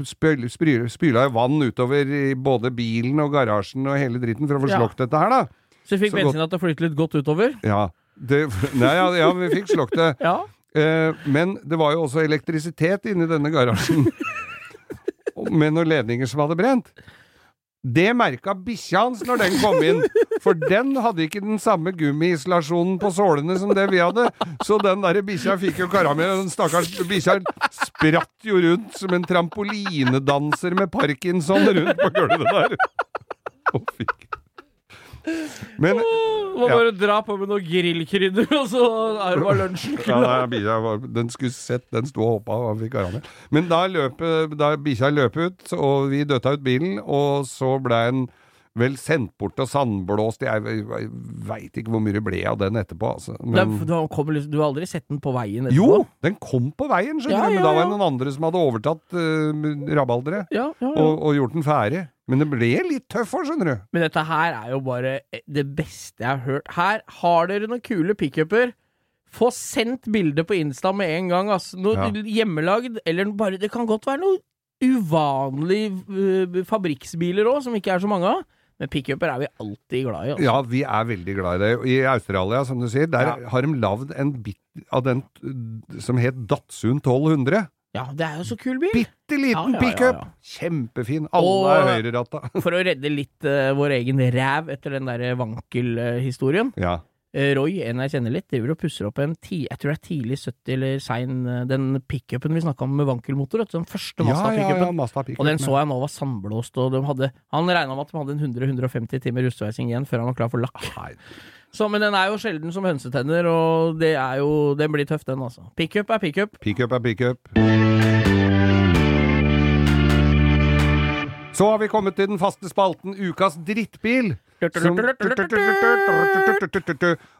Spyla jo vann utover både bilen og garasjen og hele dritten for å få Ja. dette her, da. Så vi fikk bensina til å flyte litt godt utover? Ja. Det, nei, ja, ja, vi fikk slokt det. (laughs) Ja. Eh, men det var jo også elektrisitet inni denne garasjen. (laughs) med noen ledninger som hadde brent. Det merka bikkja hans når den kom inn, for den hadde ikke den samme gummiisolasjonen på sålene som det vi hadde. Så den der bikkja fikk jo karamell, den stakkars bikkja spratt jo rundt som en trampolinedanser med parkinson rundt på gulvet der. Og fikk Men Må bare dra på med noe grillkrydder, og så er det bare lunsjen Ja, klar. nei, den skulle sett, den sto og hoppa og fikk karamell. Men da løp da bikkja løp ut, og vi døtta ut bilen, og så ble den vel sendt bort og sandblåst. Jeg veit ikke hvor mye det ble av den etterpå, altså. Men, du, har, liksom, du har aldri sett den på veien etterpå? jo, den kom på veien, skjønner Ja, du, men ja, da var det noen andre som hadde overtatt uh, rabalderet Ja, ja, ja. og, og gjort den ferdig. Men det ble litt tøff òg, skjønner du. Men dette her er jo bare det beste jeg har hørt. Her har dere noen kule pickuper. Få sendt bilde på Insta med en gang, Altså. Noe Ja. hjemmelagd, eller bare Det kan godt være noe uvanlige uh, fabrikksbiler òg, som ikke er så mange av. Men pickuper er vi alltid glad i. Også. Ja, vi er veldig glad i det. I Australia, som du sier, der Ja. har de lagd en bit av den uh, som het Datsun 1200. Ja, det er jo så kul bil. Bitte liten Ja, ja, pickup! ja. Kjempefin. Alle Og- er høyreratta. For å redde litt uh, vår egen ræv etter den der vankelhistorien. Ja. Eh, Roy, en jeg kjenner litt, driver og pusser opp en ti, jeg tror det er tidlig 70 eller sein eh, den pickupen vi snakka om med vankelmotor. vet du, Den første Ja, Mazda ja, ja, ja, Og den så jeg nå var sandblåst, og de hadde, han regna med at de hadde en 100-150 timer rustveising igjen før han var klar for lakk. Nei, Så, men den er jo sjelden som hønsetenner, og det er jo, den blir tøff, den, altså. Pickup er pickup. Pickup er pickup. Så har vi kommet til den faste spalten Ukas drittbil. Som-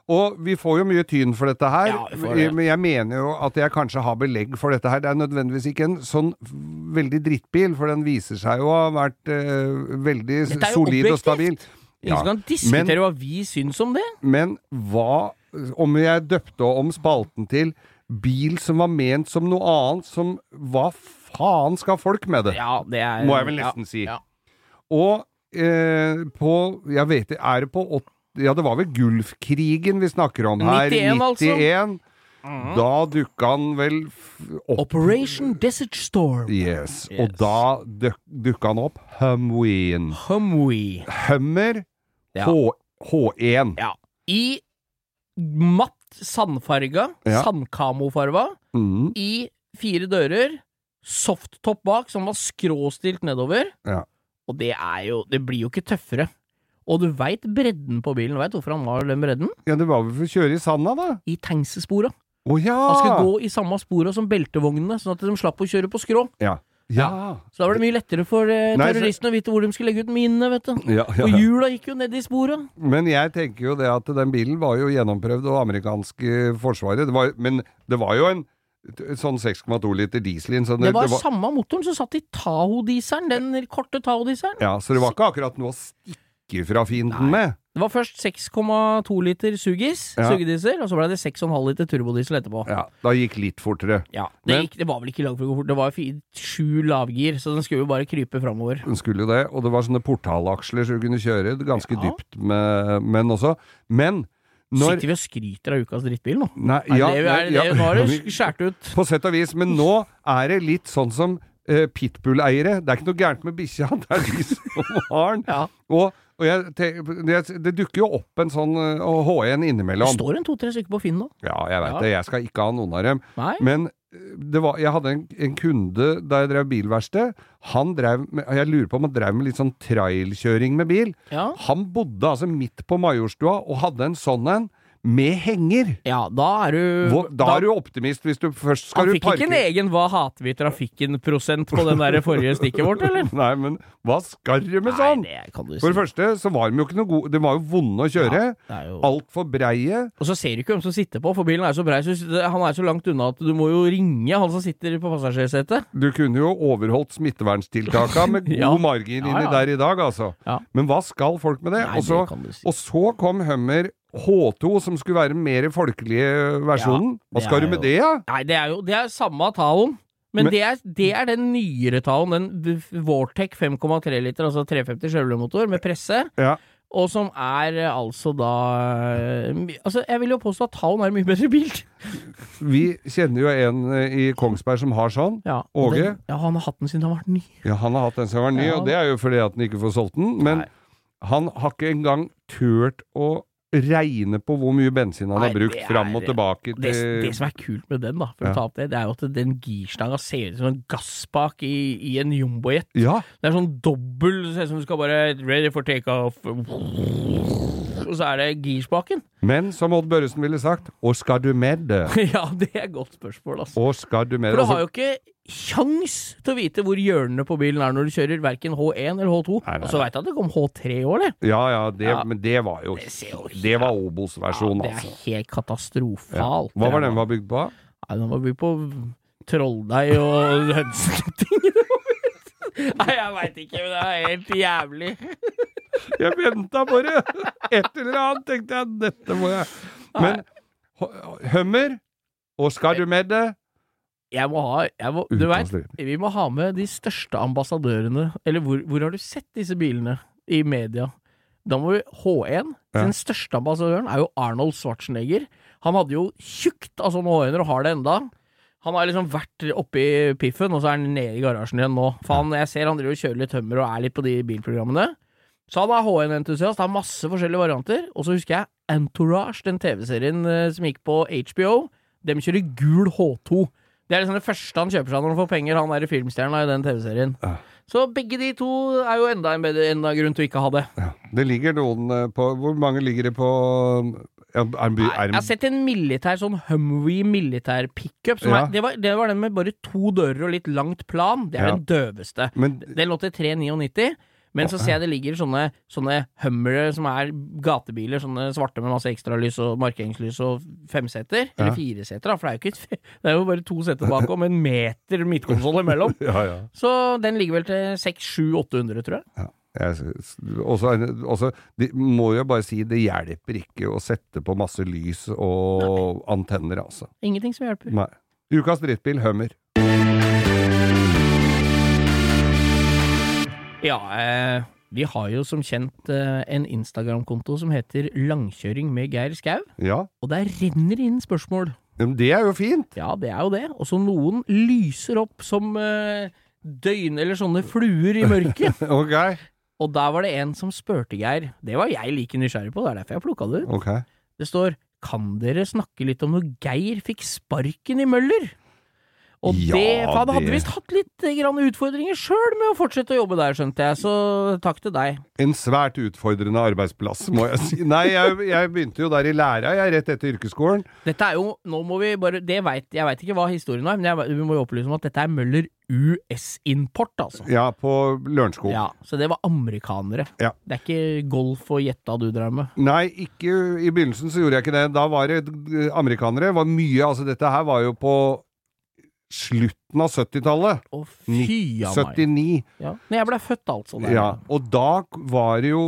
Og vi får jo mye tyn for dette her. Ja. Men jeg mener jo at jeg kanskje har belegg for dette her. Det er nødvendigvis ikke en sånn veldig drittbil, for den viser seg jo å ha vært uh, veldig er solid og stabil. Ingen som kan diskutere hva vi syns om det. Men hva om jeg døpte om spalten til bil som var ment som noe annet, som Hva faen skal folk med det? Ja, det er Må jeg vel ja, nesten si. Ja. Og eh, på Jeg vet det er det på åt- Ja, det var vel Gulfkrigen vi snakker om her. 91, altså. 91. Da dukka han vel opp Operation Desert Storm. Yes. Yes. Og da duk, dukka han opp Humween. Humwee. Hummer Ja. H, H1. Ja. I matt sandfarga, Ja. sandkamofarga, Mm, i fire dører, softtopp bak som var skråstilt nedover. Ja. Og det er jo Det blir jo ikke tøffere. Og du veit bredden på bilen. Veit hvorfor han var den bredden? ja, det var vel for å kjøre i sanda, da? I tangsespora. Oh, ja! Han skulle gå i samme spora som beltevognene, sånn at de slapp å kjøre på skrå. Ja. Ja. Så da var det mye lettere for eh, terroristene å vite hvor de skulle legge ut minene, vet du. ja, ja, Og hjula gikk jo ned i sporet. Men jeg tenker jo det at den bilen var jo gjennomprøvd av amerikanske forsvaret. Det var, men det var jo en sånn 6,2 liter diesel inn. Så det, Det var samme motoren som satt i Taho-dieselen, den korte Taho-dieselen. Ja, så det var ikke akkurat noe å stikke fra fienden med. Det var først 6,2 liter sugis, Ja. sugediesel, og så ble det 6,5 liter turbodiesel etterpå. Ja, da gikk litt fortere. Ja, det, Men- gikk, det var vel ikke langt for å gå fort, det var sju lavgir, så den skulle jo bare krype framover. Den skulle jo det, og det var sånne portalaksler så du kunne kjøre ganske Ja. dypt med, menn også. Men når Sitter vi og skryter av ukas drittbil nå? Nei, Er ja, det, er det, ja, nå har det (laughs) skåret ut. På sett og vis, men nå er det litt sånn som pitbull-eiere. Det er ikke noe gærent med bikkja, (laughs) det er de som har den. (laughs) Ja. Og, og jeg, det, det dukker jo opp en sånn eh, H1 innimellom. Det står en to-tre stykker på Finn nå. Ja, jeg veit Ja. det. Jeg skal ikke ha noen av dem. Nei? Men eh, det var, jeg hadde en, en kunde da jeg drev bilverksted. Han drev med, Jeg lurer på om han drev med litt sånn trailkjøring med bil. Ja. Han bodde altså midt på Majorstua og hadde en sånn en med henger. ja, da er du Hvor, da, er du optimist hvis du først skal Han du fikk ikke en egen 'hva hater vi trafikken'-prosent på den der forrige stikket vårt, eller? (laughs) Nei, men hva skal du med sånn? Nei, det kan du si. For det første så var de jo ikke noe gode De var jo vonde å kjøre. Ja, jo... Altfor breie. Og så ser du ikke hvem som sitter på, for bilen er så brei, så han er så langt unna at du må jo ringe han som sitter på passasjersetet. Du kunne jo overholdt smitteverntiltaka med (laughs) god Ja. margin inni ja. der i dag, altså. Men hva skal folk med det? Nei, og, så, det si. og så kom Hummer H2, som skulle være den mer folkelige versjonen. hva skal du med det, da? Nei, det er jo det er samme Taoen. Men, Men- det, er, det er den nyere Taoen, den Vortec 5,3 liter, altså 350 Chevrolet-motor med presse. Ja. Og som er eh, altså da eh, Altså, jeg vil jo påstå at Taoen er en mye bedre bil. (laughs) Vi kjenner jo en eh, i Kongsberg som har sånn. Ja, Åge? Den, ja, han har hatt den siden han var ny. Ja, han har hatt den siden han var ny, Ja. og det er jo fordi at han ikke får solgt den. Men Nei. han har ikke engang turt å regne på hvor mye bensin han Nei, har brukt det fram og tilbake til det som er kult med den, da, for Ja. å ta opp det, det er jo at den girstanga ser ut som en gasspak i, i en jumbojet. Ja, Det er sånn dobbel ser ut som du skal bare Ready for takeoff. Og så er det girspaken. men som Odd Børresen ville sagt, hva skal du med det? (laughs) ja, det er et godt spørsmål, altså. Hva skal du med det? For du har jo ikke kjangs til å vite hvor hjørnene på bilen er når du kjører verken H1 eller H2. Nei, nei, Og så veit jeg at det kom H3 år, det. ja, ja, det, Ja. men det var jo Det jo Det var Obos-versjonen, det er altså. helt Ja. katastrofalt. Hva var den var bygd på? Nei, den var bygd på trolldeig og (laughs) hønseting. (laughs) Nei, jeg veit ikke, men det er helt jævlig. (laughs) Jeg venta bare! Et eller annet tenkte jeg, dette må jeg Men Hummer, og skal du med det? Jeg må ha jeg må, Du veit, vi må ha med de største ambassadørene Eller hvor, hvor har du sett disse bilene i media? Da må vi H1. Ja. Den største ambassadøren er jo Arnold Schwarzenegger. Han hadde jo tjukt av sånne H1-er og har det enda. Han har liksom vært oppe i piffen, og så er han nede i garasjen igjen nå. For han, jeg ser han driver og kjører litt tømmer og er litt på de bilprogrammene. Så han er H1-entusiast, har masse forskjellige varianter. Og så husker jeg Entourage, den TV-serien eh, som gikk på HBO. Dem kjører gul H2. Det er liksom det første han kjøper seg når han får penger, han er filmstjerna i den TV-serien. Ja. Så begge de to er jo enda en bedre enda grunn til å ikke ha det. Ja. Det ligger noen eh, på Hvor mange ligger det på er, er, jeg har sett en militær sånn Humvee militær pickup. Ja. Det, var, det var den med bare to dører og litt langt plan. Det er Ja. den døveste. Men Den lå til 399. Men så ser jeg det ligger sånne, sånne Hummere som er gatebiler, sånne svarte med masse ekstralys og markeringslys og femseter. Eller fireseter, for det er jo ikke et (laughs) Det er jo bare to seter bak og en meter midtkonsoll imellom. (laughs) Ja, ja. Så den ligger vel til 600-800, tror jeg. ja. Jeg, s- også, også, må jo bare si det hjelper ikke å sette på masse lys og antenner, altså. Ingenting som hjelper. Nei. Ukas drittbil, Hummer. Ja, eh, vi har jo som kjent eh, en Instagram-konto som heter Langkjøring med Geir Skau, Ja, og der renner inn spørsmål. men det er jo fint. Ja, det er jo det. Og så noen lyser opp som eh, døgn... Eller sånne fluer i mørket. (laughs) Ok. og der var det en som spurte Geir. Det var jeg like nysgjerrig på, det er derfor jeg plukka det ut. ok. Det står Kan dere snakke litt om når Geir fikk sparken i Møller? Og Ja, det, for han hadde visst hatt litt eh, grann utfordringer sjøl med å fortsette å jobbe der, skjønte jeg, så takk til deg. En svært utfordrende arbeidsplass, må jeg si. Nei, jeg, jeg begynte jo der i læra, jeg, rett etter yrkesskolen. Dette er jo, nå må vi bare, det vet, Jeg veit ikke hva historien er, men jeg, vi må jo opplyse om at dette er Møller US-import, altså. Ja, på Lørenskog. Ja, Så det var amerikanere. Ja. Det er ikke golf og gjetta du drev med. Nei, ikke i begynnelsen så gjorde jeg ikke det. Da var det amerikanere. var mye, altså Dette her var jo på slutten av 70-tallet. Å, fy av meg. 79. Ja. Når jeg ble født, altså. Der. Ja, og da var det jo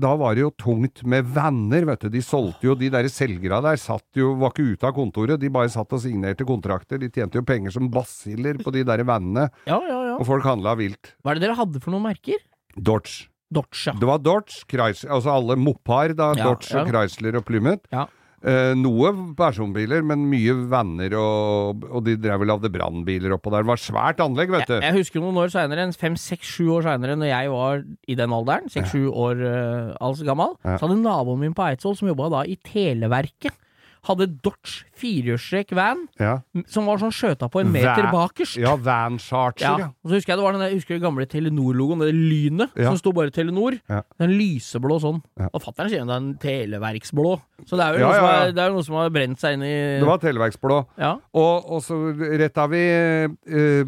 Da var det jo tungt med venner, vet du. De solgte jo De der selgerne der satt jo Var ikke ute av kontoret, de bare satt og signerte kontrakter. De tjente jo penger som basiller på de der vennene, (laughs) ja, ja, ja. og folk handla vilt. Hva er det dere hadde for noen merker? Dodge. Dodge, ja. Det var Dodge, Chrysler, altså alle Mopar, da. Ja, Dodge og. Chrysler og Plymouth. Ja. Eh, noe personbiler, men mye venner, og, og de drev vel lagde brannbiler oppå der. Det var svært anlegg, vet du. Jeg, jeg husker noen år seinere, fem, seks, sju år seinere, når jeg var i den alderen, seks-sju år uh, altså gammel, Ja. så hadde naboen min på Eidsvoll, som jobba da i Televerket, hadde Dodge firehjulstrekk van, Ja, som var sånn skjøta på en meter Van- bakerst. ja Van Charger, Ja, ja. og så husker jeg det var den der, husker du gamle Telenor-logoen, det lynet Ja. som sto bare Telenor. Den lyseblå sånn. Og fatter'n sier det er en televerksblå. Så det er jo noe, er, det er noe som har brent seg inn i Det var Televerksblå. Ja. Og, og så retta vi eh,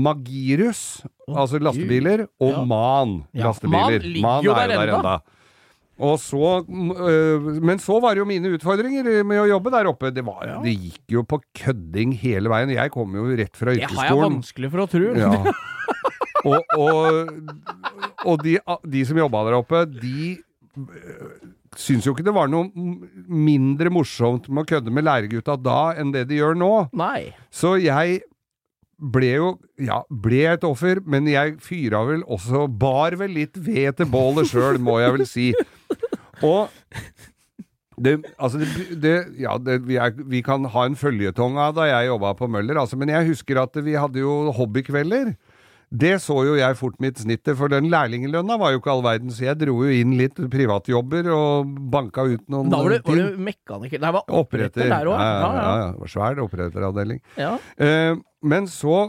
Magirus, altså lastebiler, og. Man lastebiler. Man ligger jo der enda. Så, øh, men så var det jo mine utfordringer med å jobbe der oppe. Det, var, det gikk jo på kødding hele veien. Jeg kom jo rett fra Det har jeg vanskelig for å tro. Ja. (laughs) Og, og, og de, de som jobba der oppe, de øh, syns jo ikke det var noe mindre morsomt med å kødde med læregutta da enn det de gjør nå. Nei. Så jeg ble jo Ja, ble et offer, men jeg fyra vel også Bar vel litt ved til bålet sjøl, må jeg vel si. Og (laughs) det, altså det, det, ja, vi, er, vi kan ha en føljetong av da jeg jobba på Møller, altså, men jeg husker at vi hadde jo hobbykvelder. Det så jo jeg fort mitt snittet, for den lærlinglønna var jo ikke all verden, så jeg dro jo inn litt privatjobber og banka ut noen Da var du, var du mekaniker Nei, var oppretter Oppretter. der òg. Ja, ja, ja, ja. Det var svær oppretteravdeling. ja. Eh, men så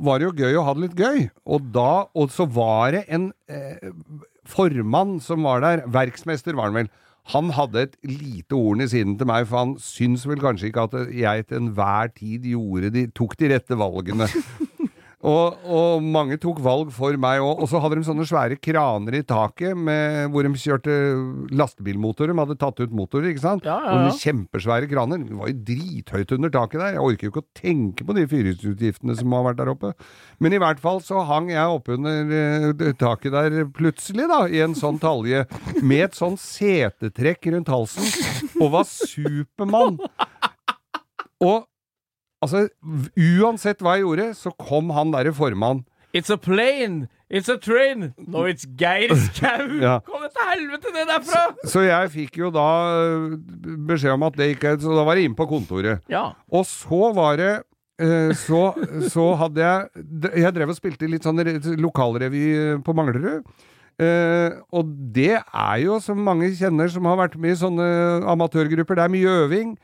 var det jo gøy å ha det litt gøy, og da Og så var det en eh, formann som var der, verksmester var han vel. Han hadde et lite horn i siden til meg, for han syns vel kanskje ikke at jeg til enhver tid gjorde de, tok de rette valgene. Og, og mange tok valg for meg òg. Og så hadde de sånne svære kraner i taket med, hvor de kjørte lastebilmotorer. De hadde tatt ut motorer, ikke sant? Ja, ja, Og ja. med kjempesvære kraner. Det var jo drithøyt under taket der. Jeg orker jo ikke å tenke på de fyringsutgiftene som har vært der oppe. Men i hvert fall så hang jeg oppunder eh, taket der plutselig, da, i en sånn talje, med et sånn setetrekk rundt halsen, og var Supermann. Og altså, uansett hva jeg gjorde, så kom han derre formann. It's a plane! It's a train! No, it's Geir Skau! (laughs) Ja. Kom til helvete ned derfra! Så jeg fikk jo da øh, beskjed om at det ikke Så da var jeg inne på kontoret. Ja. Og så var det eh, så, så hadde jeg Jeg drev og spilte litt sånn lokalrevy eh, på Manglerud. Uh, og det er jo, som mange kjenner som har vært med i sånne amatørgrupper, det er mye øving.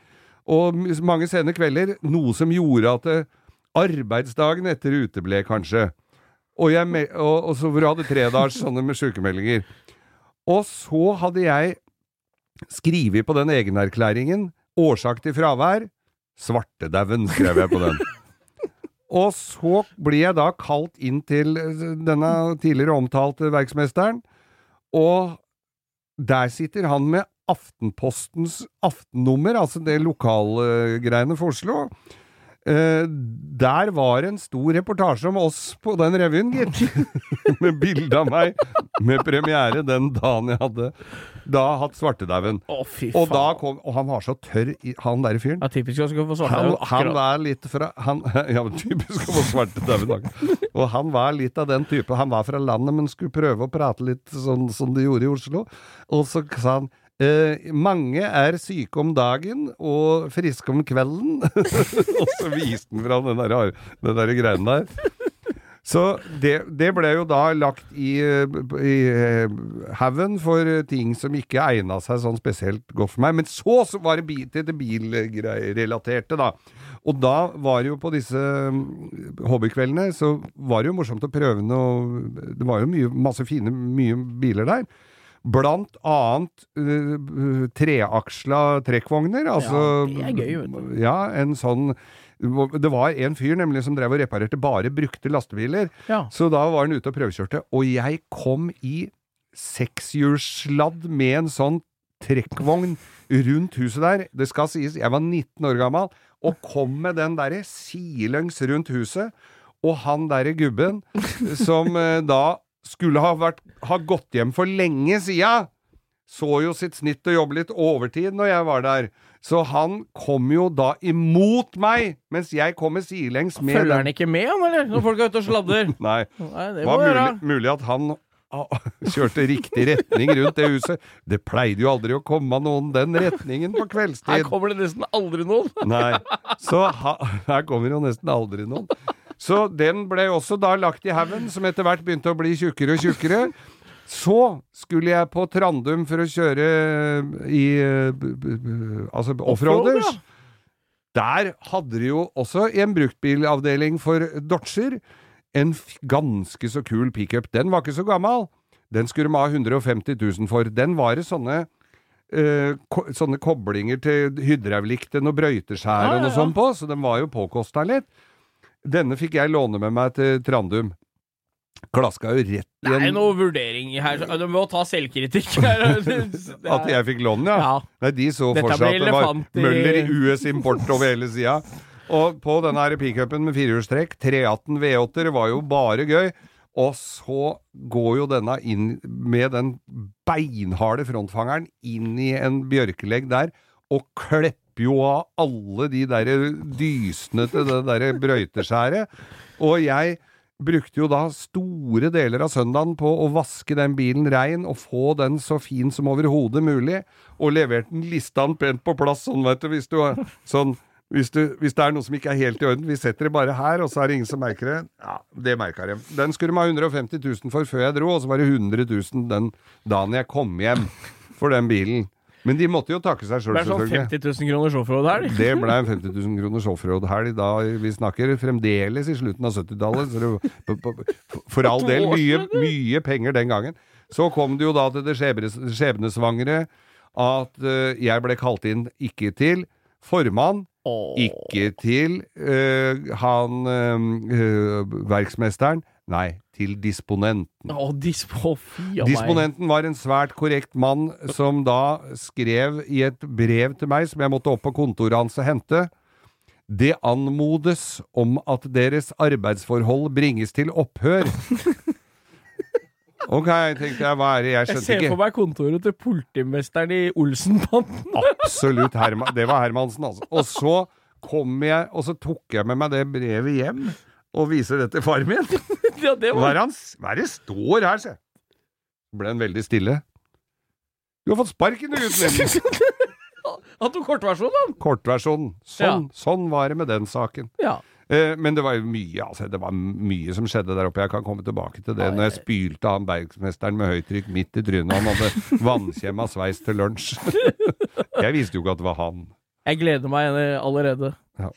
Og mange sene kvelder. Noe som gjorde at det, arbeidsdagen etter uteble, kanskje. Og, jeg, og, og så hvor du hadde tre dager sånne med sykemeldinger. Og så hadde jeg skrevet på den egenerklæringen årsak til fravær. Svartedauden, skrev jeg på den. (laughs) Og så blir jeg da kalt inn til eh, denne tidligere omtalte verksmesteren, og der sitter han med Aftenpostens aftennummer, altså det lokalgreiene for Oslo. Uh, der var en stor reportasje om oss på den revyen, gitt. (laughs) med bilde av meg, med premiere den dagen jeg hadde da hatt svartedauden. Oh, Og da kom Og han var så tørr, han derre fyren. ja, typisk å få. Han, han var litt fra han, (laughs) Ja, typisk å få svartedauden. Og han var litt av den type. Han var fra landet, men skulle prøve å prate litt sånn som de gjorde i Oslo. Og så sa han eh, mange er syke om dagen og friske om kvelden. (laughs) og så viste han fram den der, den der greien der. Så det, det ble jo da lagt i, i eh, haugen for ting som ikke egna seg sånn spesielt godt for meg. Men så, så var det til det bilrelaterte, da. Og da var det jo på disse mm, hobbykveldene, så var det jo morsomt å prøve noe Det var jo mye, masse fine, mye biler der. Blant annet uh, treaksla trekkvogner. Altså, Ja, det er gøy, vet du. Ja, en sånn Det var en fyr nemlig som drev og reparerte bare brukte lastebiler. Ja. Så da var han ute og prøvekjørte, og jeg kom i sekshjulssladd med en sånn trekkvogn rundt huset der. Det skal sies, jeg var 19 år gammel, og kom med den derre sidelengs rundt huset. Og han derre gubben, (laughs) som eh, da skulle ha, vært, ha gått hjem for lenge sia, så jo sitt snitt å jobbe litt overtid når jeg var der. Så han kom jo da imot meg, mens jeg kommer sidelengs med Følger han ikke med, han, eller? Når folk er ute og sladder? (laughs) Nei. Nei, det var mulig, mulig at han ah, (laughs) kjørte riktig retning rundt det huset. Det pleide jo aldri å komme noen den retningen på Her kommer det nesten aldri noen. Nei. Så ha, her kommer jo nesten aldri noen. Så den ble også da lagt i haugen, som etter hvert begynte å bli tjukkere og tjukkere. Så skulle jeg på Trandum for å kjøre i eh, b- b- altså offroaders. Der hadde de jo også i en bruktbilavdeling for Dodger. En ganske så kul pickup. Den var ikke så gammel. Den skulle de ha 150 000 for. Den var det sånne eh, ko sånne koblinger til hydraulikk til noe brøyteskjær Ja, og ja, noe ja. sånt på, så den var jo påkosta litt. Denne fikk jeg låne med meg til Trandum. Klaska jo rett i Det er noe vurdering her. Du må ta selvkritikk her. (laughs) Er- At jeg fikk låne, ja. Ja. Nei, de så for seg at det var Møller i US Import over hele sida. Og på denne pickupen med firehjulstrekk, 318 V8-er, var jo bare gøy. Og så går jo denne inn med den beinharde frontfangeren inn i en bjørkelegg der, og klepper jo av alle de der dysene til det der brøyteskjæret. Og jeg brukte jo da store deler av søndagen på å vaske den bilen rein og få den så fin som overhodet mulig, og leverte den listan pent på plass, sånn vet du, hvis du sånn hvis, du, hvis det er noe som ikke er helt i orden, vi setter det bare her, og så er det ingen som merker det. Ja, det merka de. Den skulle de ha 150 000 for før jeg dro, og så var det 100 000 den dagen jeg kom hjem for den bilen. Men de måtte jo takke seg sjøl, Det ble sånn selvfølgelig. 50 000 kroner her. Det ble en 50 000 kroner offroad-helg da vi snakker fremdeles i slutten av 70-tallet. Så det, p- p- for all del mye, mye penger den gangen. Så kom det jo da til det skjebnes- skjebnesvangre at uh, jeg ble kalt inn ikke til formann, oh. ikke til uh, han uh, verksmesteren, nei, til disponenten. Fy av meg. Disponenten var en svært korrekt mann som da skrev i et brev til meg som jeg måtte opp på kontoret hans og hente. Det anmodes om at deres arbeidsforhold bringes til opphør. (laughs) Ok, tenkte jeg, hva er det? Jeg Jeg ser ikke. for meg kontoret til politimesteren i Olsenbanden. (laughs) Absolutt, Herman. det var Hermansen, altså. Og så kom jeg, og så tok jeg med meg det brevet hjem og viser det til far min. (laughs) ja, det Hva var er, han, hva er det står her, se? Ble han veldig stille. Du har fått sparken, du, gutten min! (laughs) Han tok kortversjonen, Kortversjonen. Sånn, sånn var det med den saken. Ja. Eh, men det var jo mye altså, det var mye som skjedde der oppe. Jeg kan komme tilbake til det. Nei. Når jeg- spylte han bergsmesteren med høytrykk midt i trynet. Han hadde (laughs) vannkjemma sveis til lunsj. jeg visste jo ikke at det var han. Jeg gleder meg allerede. Ja.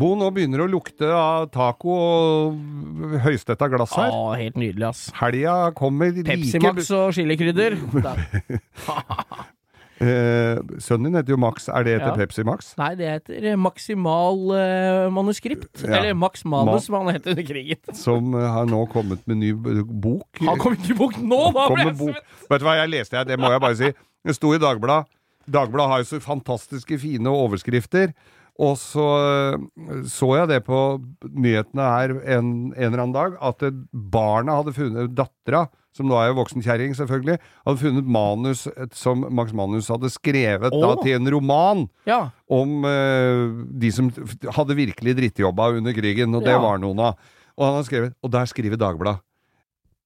Bo, nå begynner det å lukte av taco og høystetta glass her. Å, helt nydelig, ass. Helga kommer Pepsi like Max og chilikrydder. (laughs) Eh, Sønnen din heter jo Max. Er det etter Ja. Pepsi Max? Nei, det heter maksimal eh, manuskript. Ja. Eller Max Manus, som han het under krigen. (laughs) Som eh, har nå kommet med ny bok. Han kom ikke i bok nå, da! Ble jeg svett. Vet du hva jeg leste? her? Det må jeg bare si. Det sto i Dagbladet. Dagbladet har jo så fantastiske fine overskrifter. Og så øh, så jeg det på nyhetene her en, en eller annen dag, at barna hadde funnet Dattera, som nå er jo voksenkjerring, selvfølgelig, hadde funnet manus som Max Manus hadde skrevet da, til en roman Ja. om uh, de som hadde virkelig drittjobba under krigen, og det Ja. var noen av. Og han har skrevet, og der skriver Dagbladet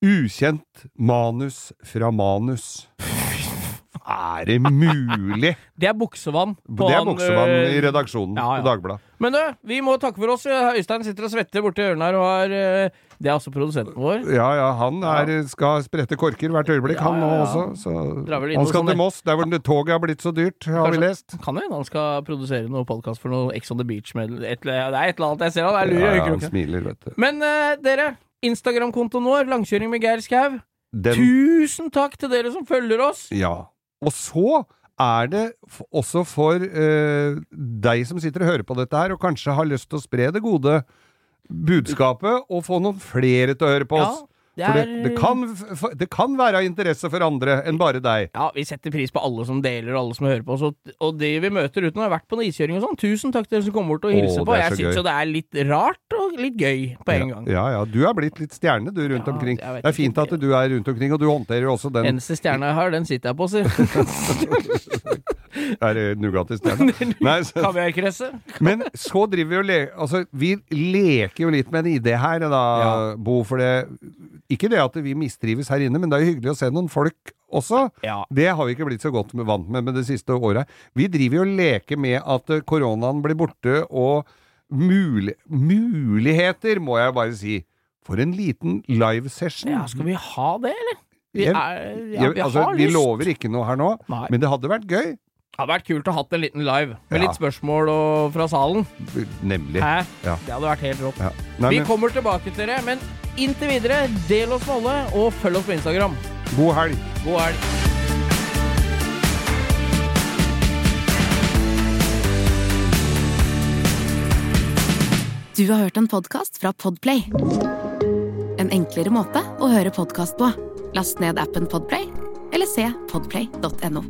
Ukjent manus fra manus. Er det mulig? (laughs) Det er buksevann. på Det er buksevann i redaksjonen ja, ja. på Dagbladet. Men du, vi må takke for oss. Øystein sitter og svetter borti hjørnet her og har øh, Det er også produsenten vår. Ja, ja, han er, skal sprette korker hvert øyeblikk, han nå også. Så. Han skal til Moss, der hvor det- toget har blitt så dyrt, har vi lest. Kan jo hende han skal produsere noe podkast for noe Ex on the Beach med et, Det er et eller annet jeg ser han er lur i Ja, ja, han smiler, vet du. Men uh, dere, Instagram-kontoen vår, Langkjøring med Geir Skau. Den, Tusen takk til dere som følger oss! ja. Og så er det også for eh, deg som sitter og hører på dette her, og kanskje har lyst til å spre det gode budskapet, og få noen flere til å høre på oss. For det, er- det, kan, f- det kan være av interesse for andre enn bare deg. Ja, vi setter pris på alle som deler, og alle som hører på oss. Og, de vi møter uten å ha vært på noe iskjøring og sånn, tusen takk til dere som kommer bort og hilser det på. Jeg så syns jo det er litt rart og litt gøy på en gang. Ja, ja. Du er blitt litt stjerne, du, rundt Ja, omkring. Det er fint at du er rundt omkring, og du håndterer også den Eneste stjerna jeg har, den sitter jeg på, sier (laughs) Er det Nugatti-stjerna? (laughs) Kaviarkrøsset. Men så driver vi og leker Altså, vi leker jo litt med en idé her, da, Ja. Bo. For det Ikke det at vi mistrives her inne, men det er jo hyggelig å se noen folk også. Ja. Det har vi ikke blitt så godt med, vant med med det siste året. Vi driver jo og leker med at eh, koronaen blir borte, og mul muligheter, må jeg bare si. For en liten livesession. ja, skal vi ha det, eller? Vi, er, ja, vi altså, vi lover ikke noe her nå, Nei. men det hadde vært gøy. Det hadde vært kult å ha hatt en liten live, med Ja. litt spørsmål og, fra salen. Nemlig. Hæ? Ja. Det hadde vært helt rått. Ja. Nei, Vi men, kommer tilbake til dere, men inntil videre, del oss med alle, og følg oss på Instagram. god helg. God helg. Du har hørt en podkast fra Podplay. En enklere måte å høre podkast på. Last ned appen Podplay, eller se podplay.no.